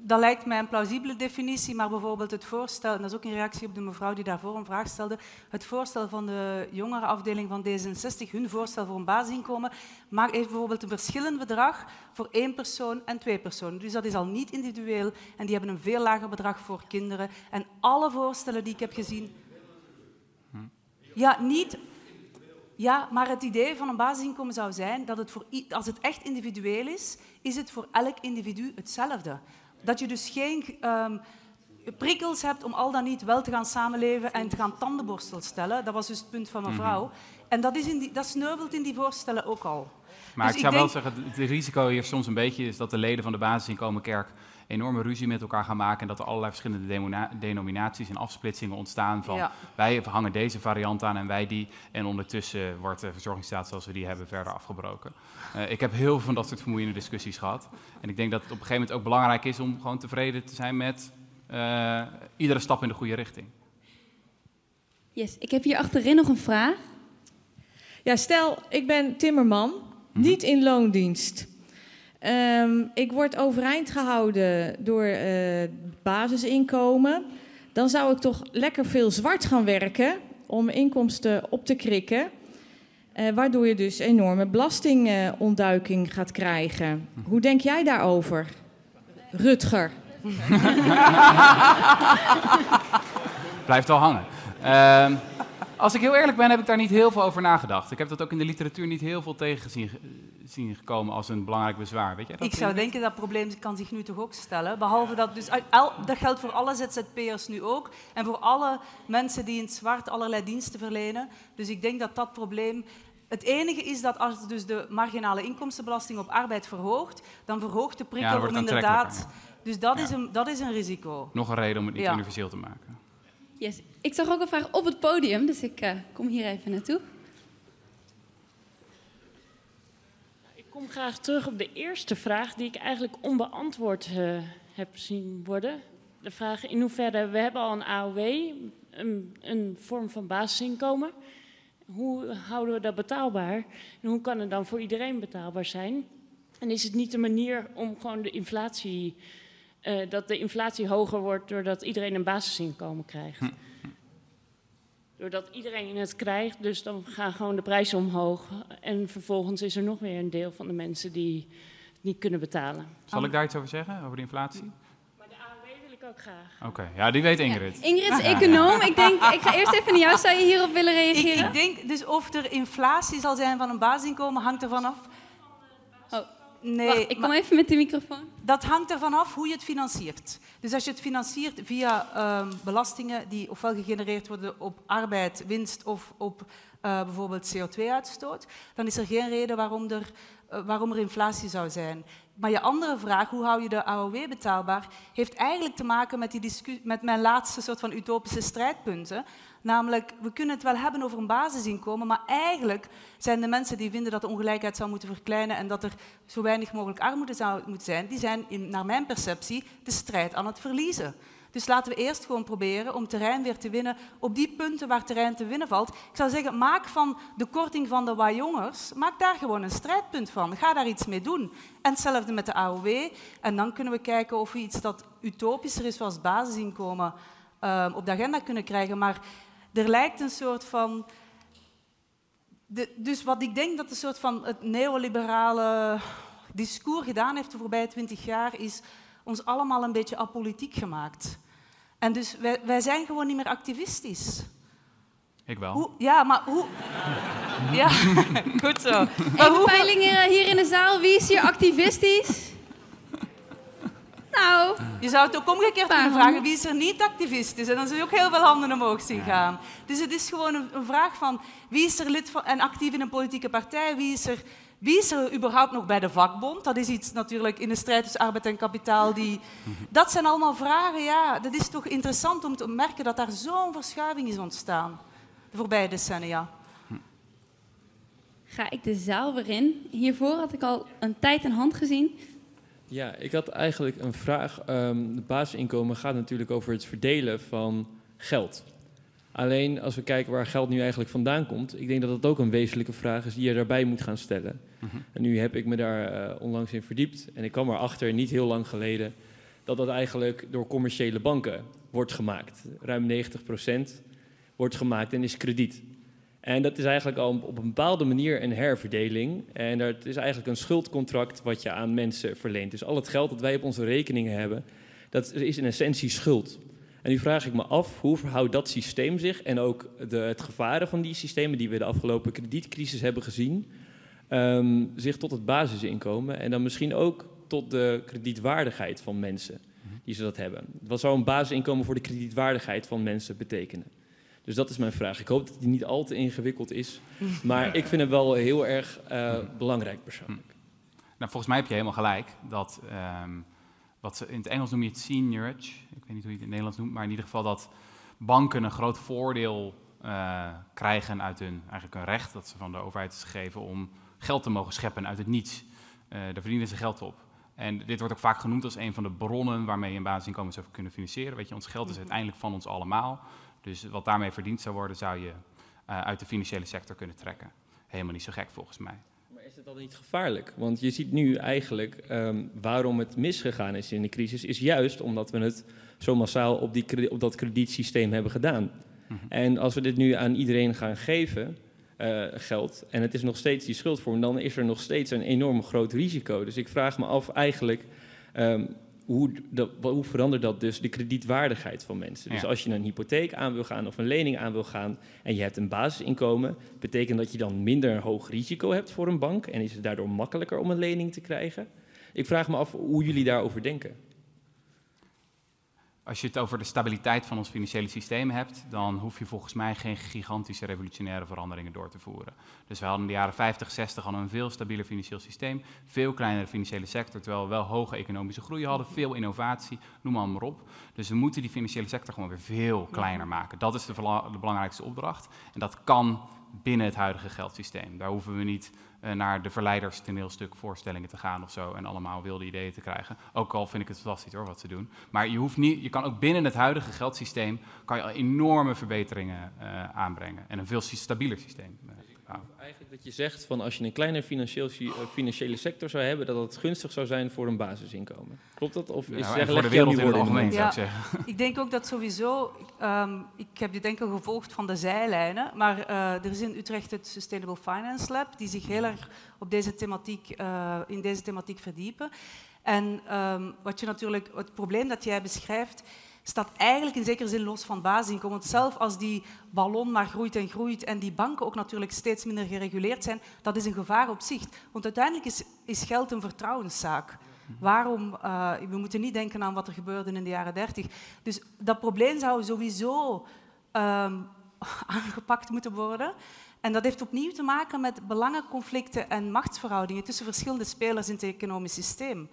dat lijkt mij een plausibele definitie, maar bijvoorbeeld het voorstel, en dat is ook een reactie op de mevrouw die daarvoor een vraag stelde, het voorstel van de jongerenafdeling van D66, hun voorstel voor een basisinkomen, maakt heeft bijvoorbeeld een verschillend bedrag voor één persoon en twee personen. Dus dat is al niet individueel en die hebben een veel lager bedrag voor kinderen. En alle voorstellen die ik heb gezien... Ja, niet ja, maar het idee van een basisinkomen zou zijn dat het voor, als het echt individueel is, is het voor elk individu hetzelfde. Dat je dus geen um, prikkels hebt om al dan niet wel te gaan samenleven en te gaan tandenborstel stellen. Dat was dus het punt van mevrouw. Mm En dat, is in die, dat sneuvelt in die voorstellen ook al.
Maar dus ik zou wel zeggen, het risico hier soms een beetje is dat de leden van de basisinkomenkerk enorme ruzie met elkaar gaan maken en dat er allerlei verschillende denominaties en afsplitsingen ontstaan van wij hangen deze variant aan en wij die en ondertussen wordt de verzorgingsstaat zoals we die hebben verder afgebroken. Uh, ik heb heel veel van dat soort vermoeiende discussies gehad en ik denk dat het op een gegeven moment ook belangrijk is om gewoon tevreden te zijn met uh, iedere stap in de goede richting.
Yes, ik heb hier achterin nog een vraag.
Ja, stel, ik ben timmerman, mhm. niet in loondienst. Um, ik word overeind gehouden door uh, basisinkomen. Dan zou ik toch lekker veel zwart gaan werken om inkomsten op te krikken. Uh, waardoor je dus enorme belastingontduiking gaat krijgen. Hoe denk jij daarover, Rutger? *laughs*
Blijft wel hangen. Uh, als ik heel eerlijk ben, heb ik daar niet heel veel over nagedacht. Ik heb dat ook in de literatuur niet heel veel tegen zien gekomen als een belangrijk bezwaar. Weet je
dat? Ik zou denken dat probleem kan zich nu toch ook stellen. Behalve dat dus, dat geldt voor alle ZZP'ers nu ook. En voor alle mensen die in het zwart allerlei diensten verlenen. Dus ik denk dat dat probleem het enige is dat als dus de marginale inkomstenbelasting op arbeid verhoogt, dan verhoogt de prikkel om inderdaad. Dus dat, is een, dat is een risico.
Nog een reden om het niet universeel te maken.
Yes. Ik zag ook een vraag op het podium, dus ik uh, kom hier even naartoe.
Ik kom graag terug op de eerste vraag die ik eigenlijk onbeantwoord uh, heb zien worden. De vraag in hoeverre, we hebben al een AOW, een, een vorm van basisinkomen. Hoe houden we dat betaalbaar? En hoe kan het dan voor iedereen betaalbaar zijn? En is het niet een manier om gewoon de inflatie uh, dat de inflatie hoger wordt doordat iedereen een basisinkomen krijgt. Hm. Doordat iedereen het krijgt, dus dan gaan gewoon de prijzen omhoog. En vervolgens is er nog weer een deel van de mensen die niet kunnen betalen.
Zal ik daar iets over zeggen, over de inflatie?
Maar de AOW wil ik ook graag.
Oké, ja, die weet Ingrid.
Ingrid is econoom. Ik denk, ik ga eerst even naar jou. Zou je hierop willen reageren?
Ik, ik denk dus of er inflatie zal zijn van een basisinkomen, hangt ervan af
Nee, Wacht, ik kom even met de microfoon.
Dat hangt ervan af hoe je het financiert. Dus als je het financiert via uh, belastingen die ofwel gegenereerd worden op arbeid, winst of op uh, bijvoorbeeld CO2-uitstoot, dan is er geen reden waarom er, uh, waarom er inflatie zou zijn. Maar je andere vraag, hoe hou je de AOW betaalbaar, heeft eigenlijk te maken met, die met mijn laatste soort van utopische strijdpunten. Namelijk, we kunnen het wel hebben over een basisinkomen, maar eigenlijk zijn de mensen die vinden dat de ongelijkheid zou moeten verkleinen en dat er zo weinig mogelijk armoede zou moeten zijn, die zijn, in, naar mijn perceptie, de strijd aan het verliezen. Dus laten we eerst gewoon proberen om terrein weer te winnen op die punten waar terrein te winnen valt. Ik zou zeggen, maak van de korting van de Wajongers, maak daar gewoon een strijdpunt van. Ga daar iets mee doen. En hetzelfde met de AOW. En dan kunnen we kijken of we iets dat utopischer is, zoals basisinkomen, uh, op de agenda kunnen krijgen. Maar er lijkt een soort van... De, dus wat ik denk dat een soort van het neoliberale discours gedaan heeft de voorbije twintig jaar, is ons allemaal een beetje apolitiek gemaakt. En dus wij, wij zijn gewoon niet meer activistisch.
Ik wel.
Hoe, ja, maar hoe... *laughs* Ja, goed zo.
Maar Even peilingen hier in de zaal. Wie is hier activistisch? Nou...
Je zou het ook omgekeerd kunnen vragen. Wie is er niet activistisch? En dan zul je ook heel veel handen omhoog zien gaan. Dus het is gewoon een, een vraag van... Wie is er lid van, en actief in een politieke partij? Wie is er wie is er überhaupt nog bij de vakbond? Dat is iets natuurlijk in de strijd tussen arbeid en kapitaal. Die... Dat zijn allemaal vragen, ja. Dat is toch interessant om te merken dat daar zo'n verschuiving is ontstaan de voorbije decennia.
Ga ik de zaal weer in. Hiervoor had ik al een tijd een hand gezien.
Ja, ik had eigenlijk een vraag. Um, het basisinkomen gaat natuurlijk over het verdelen van geld. Alleen als we kijken waar geld nu eigenlijk vandaan komt, ik denk dat dat ook een wezenlijke vraag is die je daarbij moet gaan stellen. Mhm. En nu heb ik me daar uh, onlangs in verdiept en ik kwam erachter, niet heel lang geleden, dat dat eigenlijk door commerciële banken wordt gemaakt. Ruim 90% wordt gemaakt en is krediet. En dat is eigenlijk al op een bepaalde manier een herverdeling. En dat is eigenlijk een schuldcontract wat je aan mensen verleent. Dus al het geld dat wij op onze rekeningen hebben, dat is in essentie schuld. En nu vraag ik me af, hoe verhoudt dat systeem zich en ook de, het gevaren van die systemen die we de afgelopen kredietcrisis hebben gezien, ehm, zich tot het basisinkomen en dan misschien ook tot de kredietwaardigheid van mensen die ze dat hebben. Wat zou een basisinkomen voor de kredietwaardigheid van mensen betekenen? Dus dat is mijn vraag. Ik hoop dat die niet al te ingewikkeld is, *laughs* maar ik vind het wel heel erg uh, belangrijk persoonlijk.
Nou, volgens mij heb je helemaal gelijk dat ehm, wat ze in het Engels noem je het seniorage. Ik weet niet hoe je het in het Nederlands noemt, maar in ieder geval dat banken een groot voordeel uh, krijgen uit hun, eigenlijk een recht dat ze van de overheid is gegeven om geld te mogen scheppen uit het niets. Uh, daar verdienen ze geld op. En dit wordt ook vaak genoemd als een van de bronnen waarmee je een basisinkomen zou kunnen financieren. Weet je, ons geld is mhm. uiteindelijk van ons allemaal. Dus wat daarmee verdiend zou worden, zou je uh, uit de financiële sector kunnen trekken. Helemaal niet zo gek volgens mij
het dan niet gevaarlijk? Want je ziet nu eigenlijk um, waarom het misgegaan is in de crisis, is juist omdat we het zo massaal op, die, op dat kredietsysteem hebben gedaan. Mhm. En als we dit nu aan iedereen gaan geven, uh, geld, en het is nog steeds die schuldvorm, dan is er nog steeds een enorm groot risico. Dus ik vraag me af eigenlijk, um, hoe, dat, hoe verandert dat dus de kredietwaardigheid van mensen? Dus als je een hypotheek aan wil gaan of een lening aan wil gaan en je hebt een basisinkomen, betekent dat je dan minder een hoog risico hebt voor een bank en is het daardoor makkelijker om een lening te krijgen? Ik vraag me af hoe jullie daarover denken.
Als je het over de stabiliteit van ons financiële systeem hebt, dan hoef je volgens mij geen gigantische revolutionaire veranderingen door te voeren. Dus we hadden in de jaren 50, 60 al een veel stabieler financieel systeem, veel kleinere financiële sector, terwijl we wel hoge economische groei hadden, veel innovatie, noem maar, maar op. Dus we moeten die financiële sector gewoon weer veel kleiner maken. Dat is de, de belangrijkste opdracht. En dat kan binnen het huidige geldsysteem. Daar hoeven we niet naar de verleiders toneelstuk voorstellingen te gaan of zo en allemaal wilde ideeën te krijgen. Ook al vind ik het fantastisch hoor wat ze doen. Maar je, hoeft niet, je kan ook binnen het huidige geldsysteem kan je enorme verbeteringen uh, aanbrengen en een veel stabieler systeem.
Eigenlijk dat je zegt van als je een kleine financieel, financiële sector zou hebben, dat het gunstig zou zijn voor een basisinkomen. Klopt dat? Of is
ja, voor de wereld in het algemeen, zou ik zeggen.
Ik denk ook dat sowieso, um, ik heb dit denk ik gevolgd van de zijlijnen, maar uh, er is in Utrecht het Sustainable Finance Lab, die zich heel erg op deze thematiek, uh, in deze thematiek verdiepen. En um, wat je natuurlijk, het probleem dat jij beschrijft, staat eigenlijk in zekere zin los van basisinkomen. Want zelf als die ballon maar groeit en groeit en die banken ook natuurlijk steeds minder gereguleerd zijn, dat is een gevaar op zich. Want uiteindelijk is, is geld een vertrouwenszaak. Waarom? Uh, we moeten niet denken aan wat er gebeurde in de jaren dertig. Dus dat probleem zou sowieso um, *laughs* aangepakt moeten worden. En dat heeft opnieuw te maken met belangenconflicten en machtsverhoudingen tussen verschillende spelers in het economisch systeem.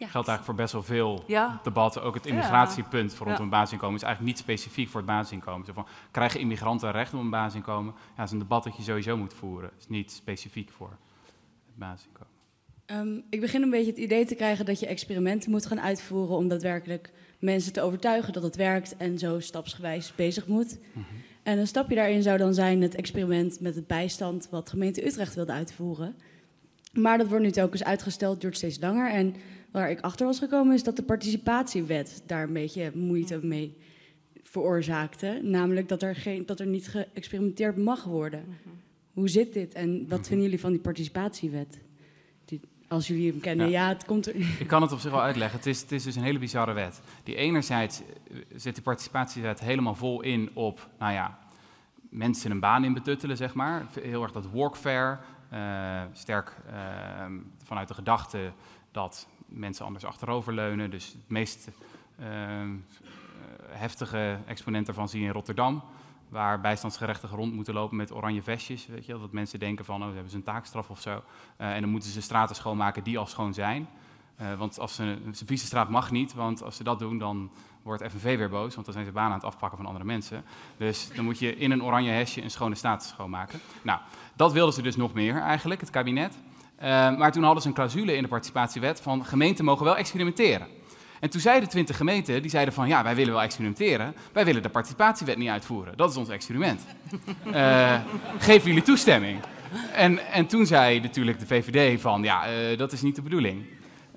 Ja. Geldt eigenlijk voor best wel veel ja. debatten. Ook het immigratiepunt voor rondom een basisinkomen is eigenlijk niet specifiek voor het basisinkomen. Zo van, krijgen immigranten recht op een basisinkomen? Ja, dat is een debat dat je sowieso moet voeren. Het is niet specifiek voor het basisinkomen.
Um, ik begin een beetje het idee te krijgen dat je experimenten moet gaan uitvoeren om daadwerkelijk mensen te overtuigen dat het werkt en zo stapsgewijs bezig moet. Mhm. En een stapje daarin zou dan zijn het experiment met het bijstand wat gemeente Utrecht wilde uitvoeren. Maar dat wordt nu telkens uitgesteld, duurt steeds langer. En waar ik achter was gekomen is dat de participatiewet daar een beetje moeite mee veroorzaakte. Namelijk dat er, geen, dat er niet geëxperimenteerd mag worden. Mhm. Hoe zit dit en wat vinden jullie van die participatiewet? Die, als jullie hem kennen, ja. het komt er...
Ik kan het op zich wel uitleggen. Het is, het is dus een hele bizarre wet. Die enerzijds eh, zit die participatiewet helemaal vol in op, nou ja, mensen een baan in betuttelen, zeg maar. Heel erg dat workfare, uh, sterk uh, vanuit de gedachte dat mensen anders achteroverleunen. Dus het meest uh, heftige exponent daarvan zie je in Rotterdam, waar bijstandsgerechtigen rond moeten lopen met oranje vestjes. Weet je, dat mensen denken van, oh, ze hebben ze een taakstraf of zo. en dan moeten ze straten schoonmaken die al schoon zijn. want als ze, een vieze straat mag niet, want als ze dat doen, dan wordt FNV weer boos, want dan zijn ze banen aan het afpakken van andere mensen. Dus dan moet je in een oranje hesje een schone staat schoonmaken. Nou, dat wilden ze dus nog meer eigenlijk, het kabinet. Uh, maar toen hadden ze een clausule in de participatiewet van gemeenten mogen wel experimenteren. En toen zeiden twintig gemeenten, die zeiden van ja, wij willen wel experimenteren, wij willen de participatiewet niet uitvoeren. Dat is ons experiment. Uh, *laughs* geven jullie toestemming? En, en toen zei natuurlijk de VVD van ja, uh, dat is niet de bedoeling.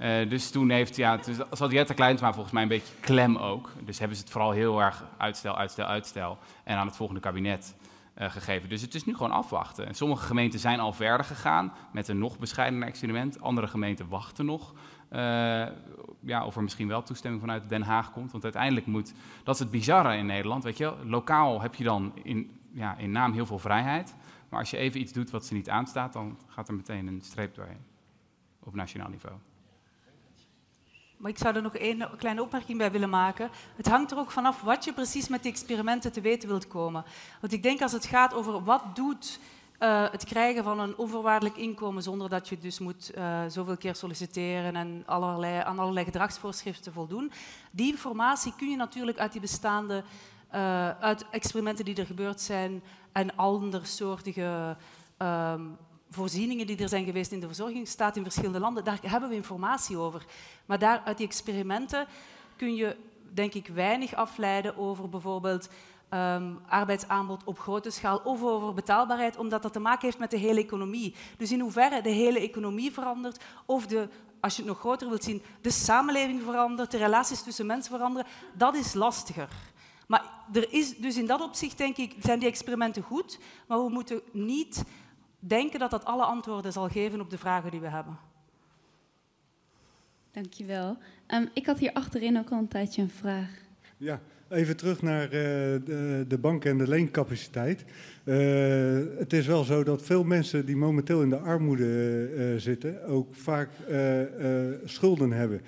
Uh, dus toen heeft, ja, dus zat Jette Kleinsma volgens mij een beetje klem ook. Dus hebben ze het vooral heel erg uitstel, uitstel, uitstel. En aan het volgende kabinet uh, gegeven. Dus het is nu gewoon afwachten. En sommige gemeenten zijn al verder gegaan met een nog bescheidener experiment. Andere gemeenten wachten nog. Uh, ja, of er misschien wel toestemming vanuit Den Haag komt. Want uiteindelijk moet, dat is het bizarre in Nederland, weet je Lokaal heb je dan in, ja, in naam heel veel vrijheid. Maar als je even iets doet wat ze niet aanstaat, dan gaat er meteen een streep doorheen. Op nationaal niveau.
Maar ik zou er nog één kleine opmerking bij willen maken. Het hangt er ook vanaf wat je precies met die experimenten te weten wilt komen. Want ik denk als het gaat over wat doet uh, het krijgen van een onvoorwaardelijk inkomen zonder dat je dus moet uh, zoveel keer solliciteren en allerlei, aan allerlei gedragsvoorschriften voldoen. Die informatie kun je natuurlijk uit die bestaande, uh, uit experimenten die er gebeurd zijn en andersoortige um, voorzieningen die er zijn geweest in de verzorging staat in verschillende landen, daar hebben we informatie over. Maar daar, uit die experimenten kun je, denk ik, weinig afleiden over bijvoorbeeld um, arbeidsaanbod op grote schaal of over betaalbaarheid, omdat dat te maken heeft met de hele economie. Dus in hoeverre de hele economie verandert, of de, als je het nog groter wilt zien, de samenleving verandert, de relaties tussen mensen veranderen, dat is lastiger. Maar er is, dus in dat opzicht denk ik, zijn die experimenten goed, maar we moeten niet denken dat dat alle antwoorden zal geven op de vragen die we hebben.
Dankjewel. Um, ik had hier achterin ook al een tijdje een vraag.
Ja, even terug naar uh, de, de banken en de leencapaciteit. Uh, het is wel zo dat veel mensen die momenteel in de armoede uh, zitten, ook vaak schulden hebben.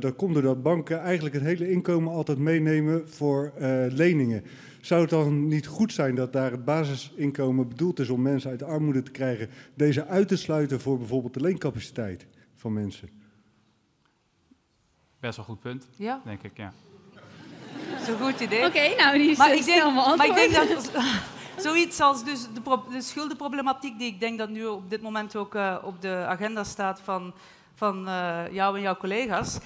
dat komt doordat banken eigenlijk het hele inkomen altijd meenemen voor leningen. Zou het dan niet goed zijn dat daar het basisinkomen bedoeld is om mensen uit de armoede te krijgen, deze uit te sluiten voor bijvoorbeeld de leencapaciteit van mensen?
Best wel goed punt, ja. denk ik, ja.
Dat is een goed idee.
Oké, nou die is maar ik denk,
Maar ik denk dat *laughs* zoiets als dus de, de, schuldenproblematiek, die ik denk dat nu op dit moment ook uh, op de agenda staat van, van uh, jou en jouw collega's,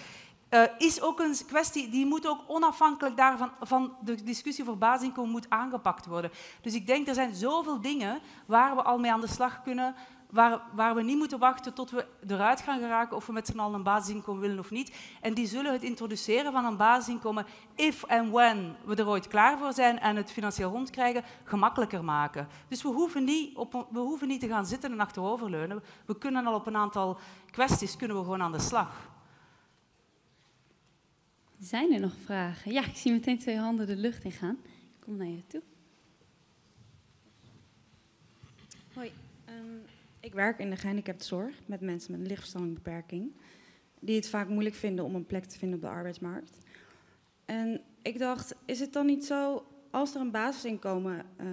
uh, is ook een kwestie die moet ook onafhankelijk daarvan van de discussie over basisinkomen moet aangepakt worden. Dus ik denk er zijn zoveel dingen waar we al mee aan de slag kunnen, waar, waar we niet moeten wachten tot we eruit gaan geraken of we met z'n allen een basisinkomen willen of niet. En die zullen het introduceren van een basisinkomen, if en when we er ooit klaar voor zijn en het financieel rondkrijgen, gemakkelijker maken. Dus we hoeven niet, op, we hoeven niet te gaan zitten en achteroverleunen. We kunnen al op een aantal kwesties kunnen we gewoon aan de slag.
Zijn er nog vragen? Ja, ik zie meteen twee handen de lucht in gaan. Ik kom naar je toe.
Hoi, um, ik werk in de gehandicaptenzorg met mensen met een lichtverstandelijke die het vaak moeilijk vinden om een plek te vinden op de arbeidsmarkt. En ik dacht, is het dan niet zo, als er een basisinkomen uh,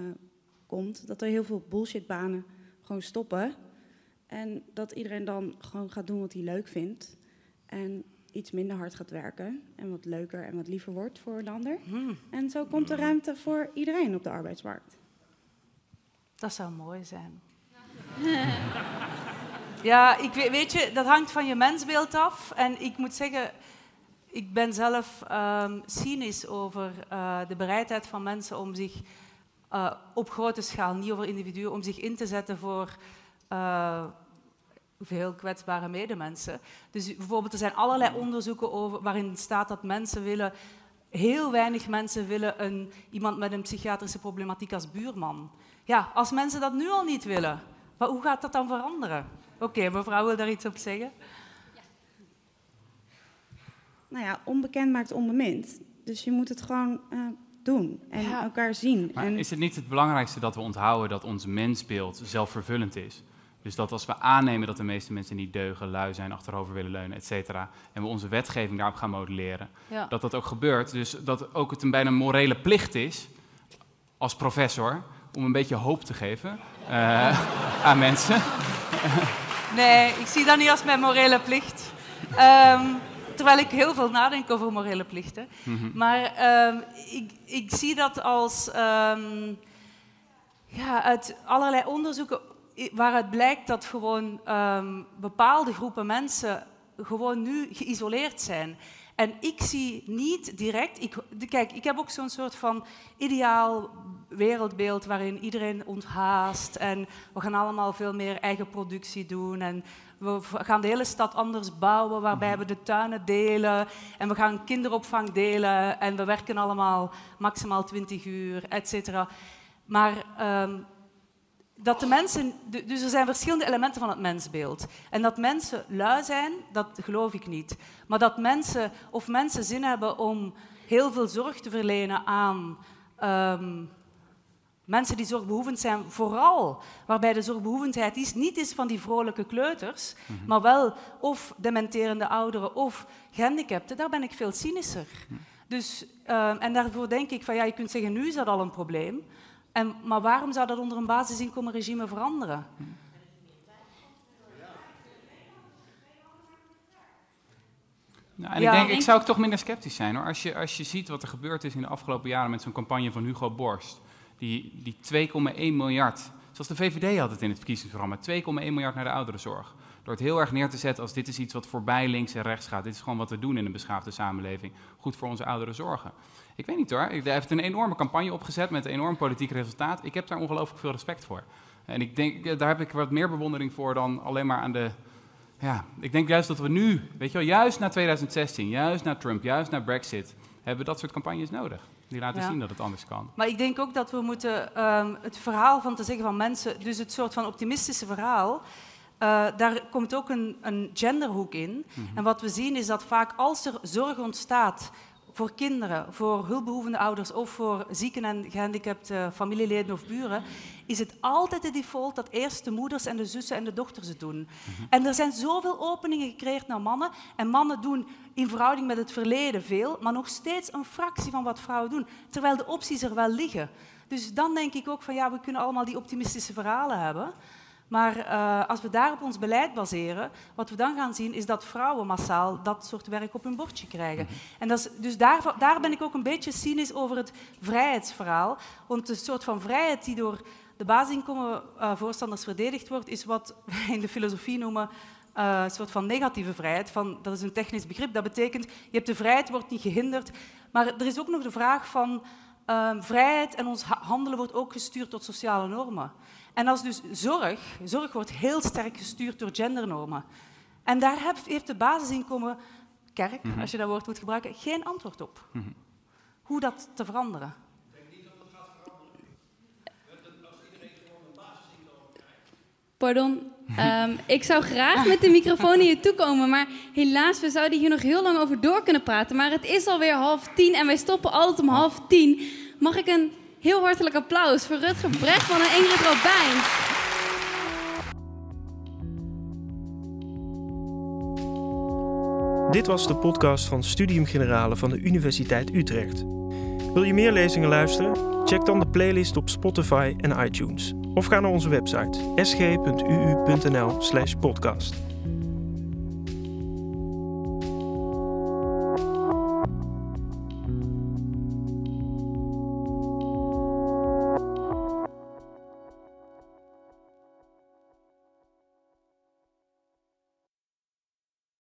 komt, dat er heel veel bullshitbanen gewoon stoppen en dat iedereen dan gewoon gaat doen wat hij leuk vindt en iets minder hard gaat werken en wat leuker en wat liever wordt voor een ander. Hmm. En zo komt er ruimte voor iedereen op de arbeidsmarkt.
Dat zou mooi zijn. *laughs* ja, ik weet, weet, je, dat hangt van je mensbeeld af. En ik moet zeggen, ik ben zelf um, cynisch over uh, de bereidheid van mensen om zich uh, op grote schaal, niet over individuen, om zich in te zetten voor uh, veel kwetsbare medemensen. Dus bijvoorbeeld, er zijn allerlei onderzoeken over, waarin staat dat mensen willen, heel weinig mensen willen een, iemand met een psychiatrische problematiek als buurman. Ja, als mensen dat nu al niet willen, maar hoe gaat dat dan veranderen? Oké, mevrouw wil daar iets op zeggen? Ja.
Nou ja, onbekend maakt onbemind. Dus je moet het gewoon uh, doen en elkaar zien.
Maar
en...
is het niet het belangrijkste dat we onthouden dat ons mensbeeld zelfvervullend is? Dus dat als we aannemen dat de meeste mensen niet deugen, lui zijn, achterover willen leunen, et cetera, en we onze wetgeving daarop gaan modelleren, dat dat ook gebeurt. Dus dat ook het een bijna morele plicht is, als professor, om een beetje hoop te geven uh, aan mensen.
nee, ik zie dat niet als mijn morele plicht. Um, terwijl ik heel veel nadenk over morele plichten. Mm Maar um, ik, ik, zie dat als um, ja, uit allerlei onderzoeken waaruit blijkt dat gewoon um, bepaalde groepen mensen gewoon nu geïsoleerd zijn. En ik zie niet direct. Ik, kijk, ik heb ook zo'n soort van ideaal wereldbeeld waarin iedereen onthaast en we gaan allemaal veel meer eigen productie doen en we gaan de hele stad anders bouwen, waarbij mhm. we de tuinen delen en we gaan kinderopvang delen en we werken allemaal maximaal 20 uur, et cetera. Maar um, dat de mensen, dus er zijn verschillende elementen van het mensbeeld. En dat mensen lui zijn, dat geloof ik niet. Maar dat mensen, of mensen zin hebben om heel veel zorg te verlenen aan um, mensen die zorgbehoevend zijn, vooral waarbij de zorgbehoevendheid is, niet is van die vrolijke kleuters, mhm. maar wel of dementerende ouderen of gehandicapten, daar ben ik veel cynischer. Mhm. Dus, um, en daarvoor denk ik van ja, je kunt zeggen, nu is dat al een probleem. En, maar waarom zou dat onder een basisinkomenregime veranderen?
Nou, en ik denk, ik zou ook toch minder sceptisch zijn hoor. Als je, als je ziet wat er gebeurd is in de afgelopen jaren met zo'n campagne van Hugo Borst. Die, die 2,1 miljard, zoals de VVD had het in het verkiezingsprogramma, 2,1 miljard naar de ouderenzorg. Door het heel erg neer te zetten als dit is iets wat voorbij links en rechts gaat. Dit is gewoon wat we doen in een beschaafde samenleving. Goed voor onze ouderen zorgen. Ik weet niet hoor. Hij heeft een enorme campagne opgezet met een enorm politiek resultaat. Ik heb daar ongelooflijk veel respect voor. En ik denk, eh, daar heb ik wat meer bewondering voor dan alleen maar aan de. Ja, ik denk juist dat we nu, weet je wel, juist na 2016, juist na Trump, juist na Brexit, hebben we dat soort campagnes nodig. Die laten zien dat het anders kan.
Maar ik denk ook dat we moeten um, het verhaal van te zeggen van mensen, dus het soort van optimistische verhaal, uh, daar komt ook een, een genderhoek in. Mhm. En wat we zien is dat vaak als er zorg ontstaat voor kinderen, voor hulpbehoevende ouders of voor zieken en gehandicapte familieleden of buren, is het altijd de default dat eerst de moeders en de zussen en de dochters het doen. Mhm. En er zijn zoveel openingen gecreëerd naar mannen. En mannen doen in verhouding met het verleden veel, maar nog steeds een fractie van wat vrouwen doen. Terwijl de opties er wel liggen. Dus dan denk ik ook van ja, we kunnen allemaal die optimistische verhalen hebben. Maar uh, als we daarop ons beleid baseren, wat we dan gaan zien is dat vrouwen massaal dat soort werk op hun bordje krijgen. Mhm. En dat is, dus daar, daar ben ik ook een beetje cynisch over het vrijheidsverhaal. Want de soort van vrijheid die door de basisinkomenvoorstanders uh, verdedigd wordt, is wat wij in de filosofie noemen uh, een soort van negatieve vrijheid. Van, dat is een technisch begrip. Dat betekent, je hebt de vrijheid, wordt niet gehinderd. Maar er is ook nog de vraag van uh, vrijheid en ons handelen wordt ook gestuurd tot sociale normen. En als dus zorg, zorg wordt heel sterk gestuurd door gendernormen. En daar heeft de basisinkomen, kerk, mhm. als je dat woord moet gebruiken, geen antwoord op. Mhm. Hoe dat te veranderen. Ik denk niet dat dat gaat
veranderen. Als iedereen gewoon een basisinkomen krijgt. Pardon, um, *laughs* ik zou graag met de microfoon hier toe komen, maar helaas, we zouden hier nog heel lang over door kunnen praten. Maar het is alweer half tien en wij stoppen altijd om half tien. Mag ik een Heel hartelijk applaus voor Rutger Brechtman en Ingrid Robijn.
Dit was de podcast van Studium Generale van de Universiteit Utrecht. Wil je meer lezingen luisteren? Check dan de playlist op Spotify en iTunes. Of ga naar onze website sg.uu.nl/podcast.